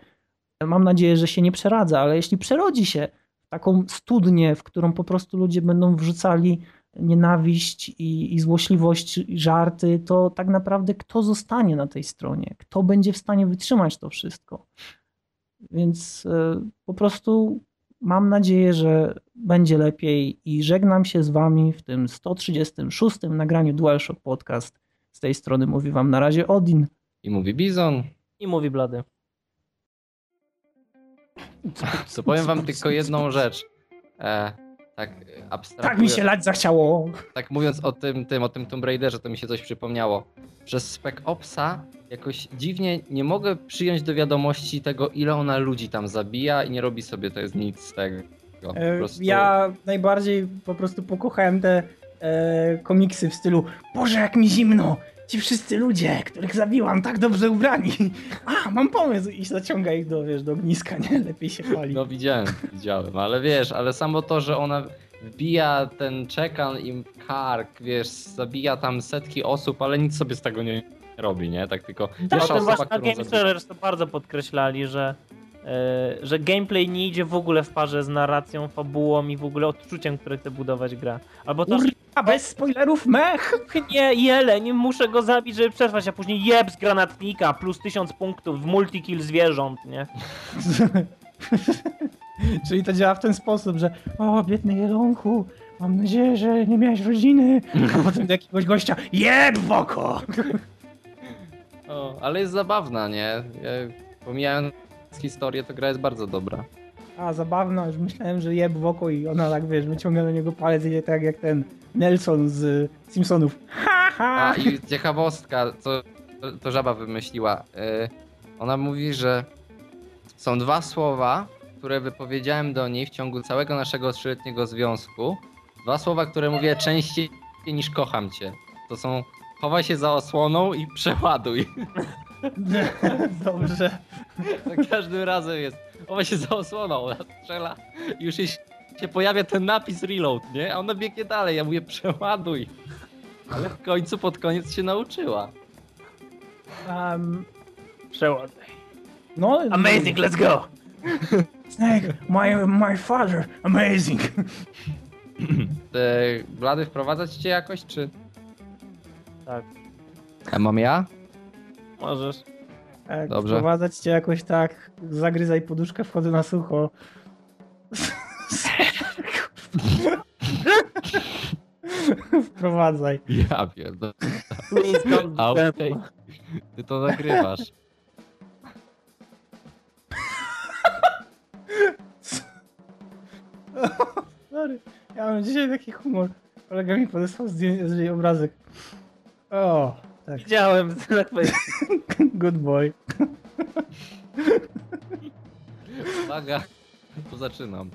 S1: mam nadzieję, że się nie przeradza, ale jeśli przerodzi się w taką studnię, w którą po prostu ludzie będą wrzucali nienawiść i, i złośliwość, i żarty, to tak naprawdę kto zostanie na tej stronie? Kto będzie w stanie wytrzymać to wszystko? Więc y, po prostu mam nadzieję, że będzie lepiej i żegnam się z Wami w tym 136 nagraniu DualShock Podcast. Z tej strony mówi Wam na razie Odin.
S2: I mówi Bizon.
S3: I mówi Blady.
S2: To powiem Wam tylko jedną rzecz. E, tak
S1: Tak
S2: abstrahuję,
S1: mi się lać zachciało.
S2: tak mówiąc o tym, tym, o tym Tomb Raiderze, to mi się coś przypomniało. Przez Spec Opsa jakoś dziwnie nie mogę przyjąć do wiadomości tego, ile ona ludzi tam zabija i nie robi sobie to jest nic z tego. Po
S1: E,
S2: prostu...
S1: Ja najbardziej po prostu pokochałem te e, komiksy w stylu Boże, jak mi zimno! Ci wszyscy ludzie, których zabiłam, tak dobrze ubrani. A, mam pomysł i zaciąga ich do, wiesz, do ogniska, nie? Lepiej się pali.
S2: No widziałem, widziałem, ale wiesz, ale samo to, że ona wbija ten czekan im kark, wiesz, zabija tam setki osób, ale nic sobie z tego nie robi, nie? Tak tylko
S3: O
S2: pierwsza
S3: tym
S2: osoba,
S3: właśnie na
S2: którą
S3: Game
S2: zabija.
S3: To bardzo podkreślali, że, że gameplay nie idzie w ogóle w parze z narracją, fabułą i w ogóle odczuciem, które chce budować gra. Albo to, że
S1: A bez spoilerów, mech!
S3: nie, jele, nie muszę go zabić, żeby przetrwać, a później jeb z granatnika, plus tysiąc punktów w multikill zwierząt, nie?
S1: Czyli to działa w ten sposób, że o, biedny jelonku, mam nadzieję, że nie miałeś rodziny, a potem do jakiegoś gościa jeb w oko!
S2: O, ale jest zabawna, nie? Ja, pomijając historię, to gra jest bardzo dobra.
S1: A, zabawna, już myślałem, że jeb w oko i ona tak, wiesz, wyciąga do niego palec i idzie tak jak ten Nelson z Simpsonów. Ha, ha!
S2: A i ciekawostka, co to, to żaba wymyśliła. Y, ona mówi, że są dwa słowa, które wypowiedziałem do niej w ciągu całego naszego trzyletniego związku. Dwa słowa, które mówię częściej niż kocham cię. To są chowaj się za osłoną i przeładuj.
S1: Dobrze.
S2: Za każdym razem jest chowaj się za osłoną, ona strzela i już się, się pojawia ten napis reload, nie? A ona biegnie dalej, ja mówię przeładuj. Ale w końcu pod koniec się nauczyła.
S1: Um,
S3: Przeładuj.
S1: no,
S3: Amazing, let's go!
S1: Snake, my, my father, amazing.
S2: E, Blady, wprowadzać cię jakoś, czy...
S3: Tak,
S2: A mam ja?
S3: Możesz.
S1: Tak,
S2: Dobrze.
S1: Wprowadzać cię jakoś tak, zagryzaj poduszkę, wchodzę na sucho. Wprowadzaj.
S2: Ja
S3: be
S2: okej. Ty to nagrywasz.
S1: Sorry, ja mam dzisiaj taki humor. Kolega mi podesłał zdjęcie, zdjęcie obrazek. O, tak.
S3: Widziałem, na kwestii.
S1: Good boy.
S2: Uwaga, to zaczynam.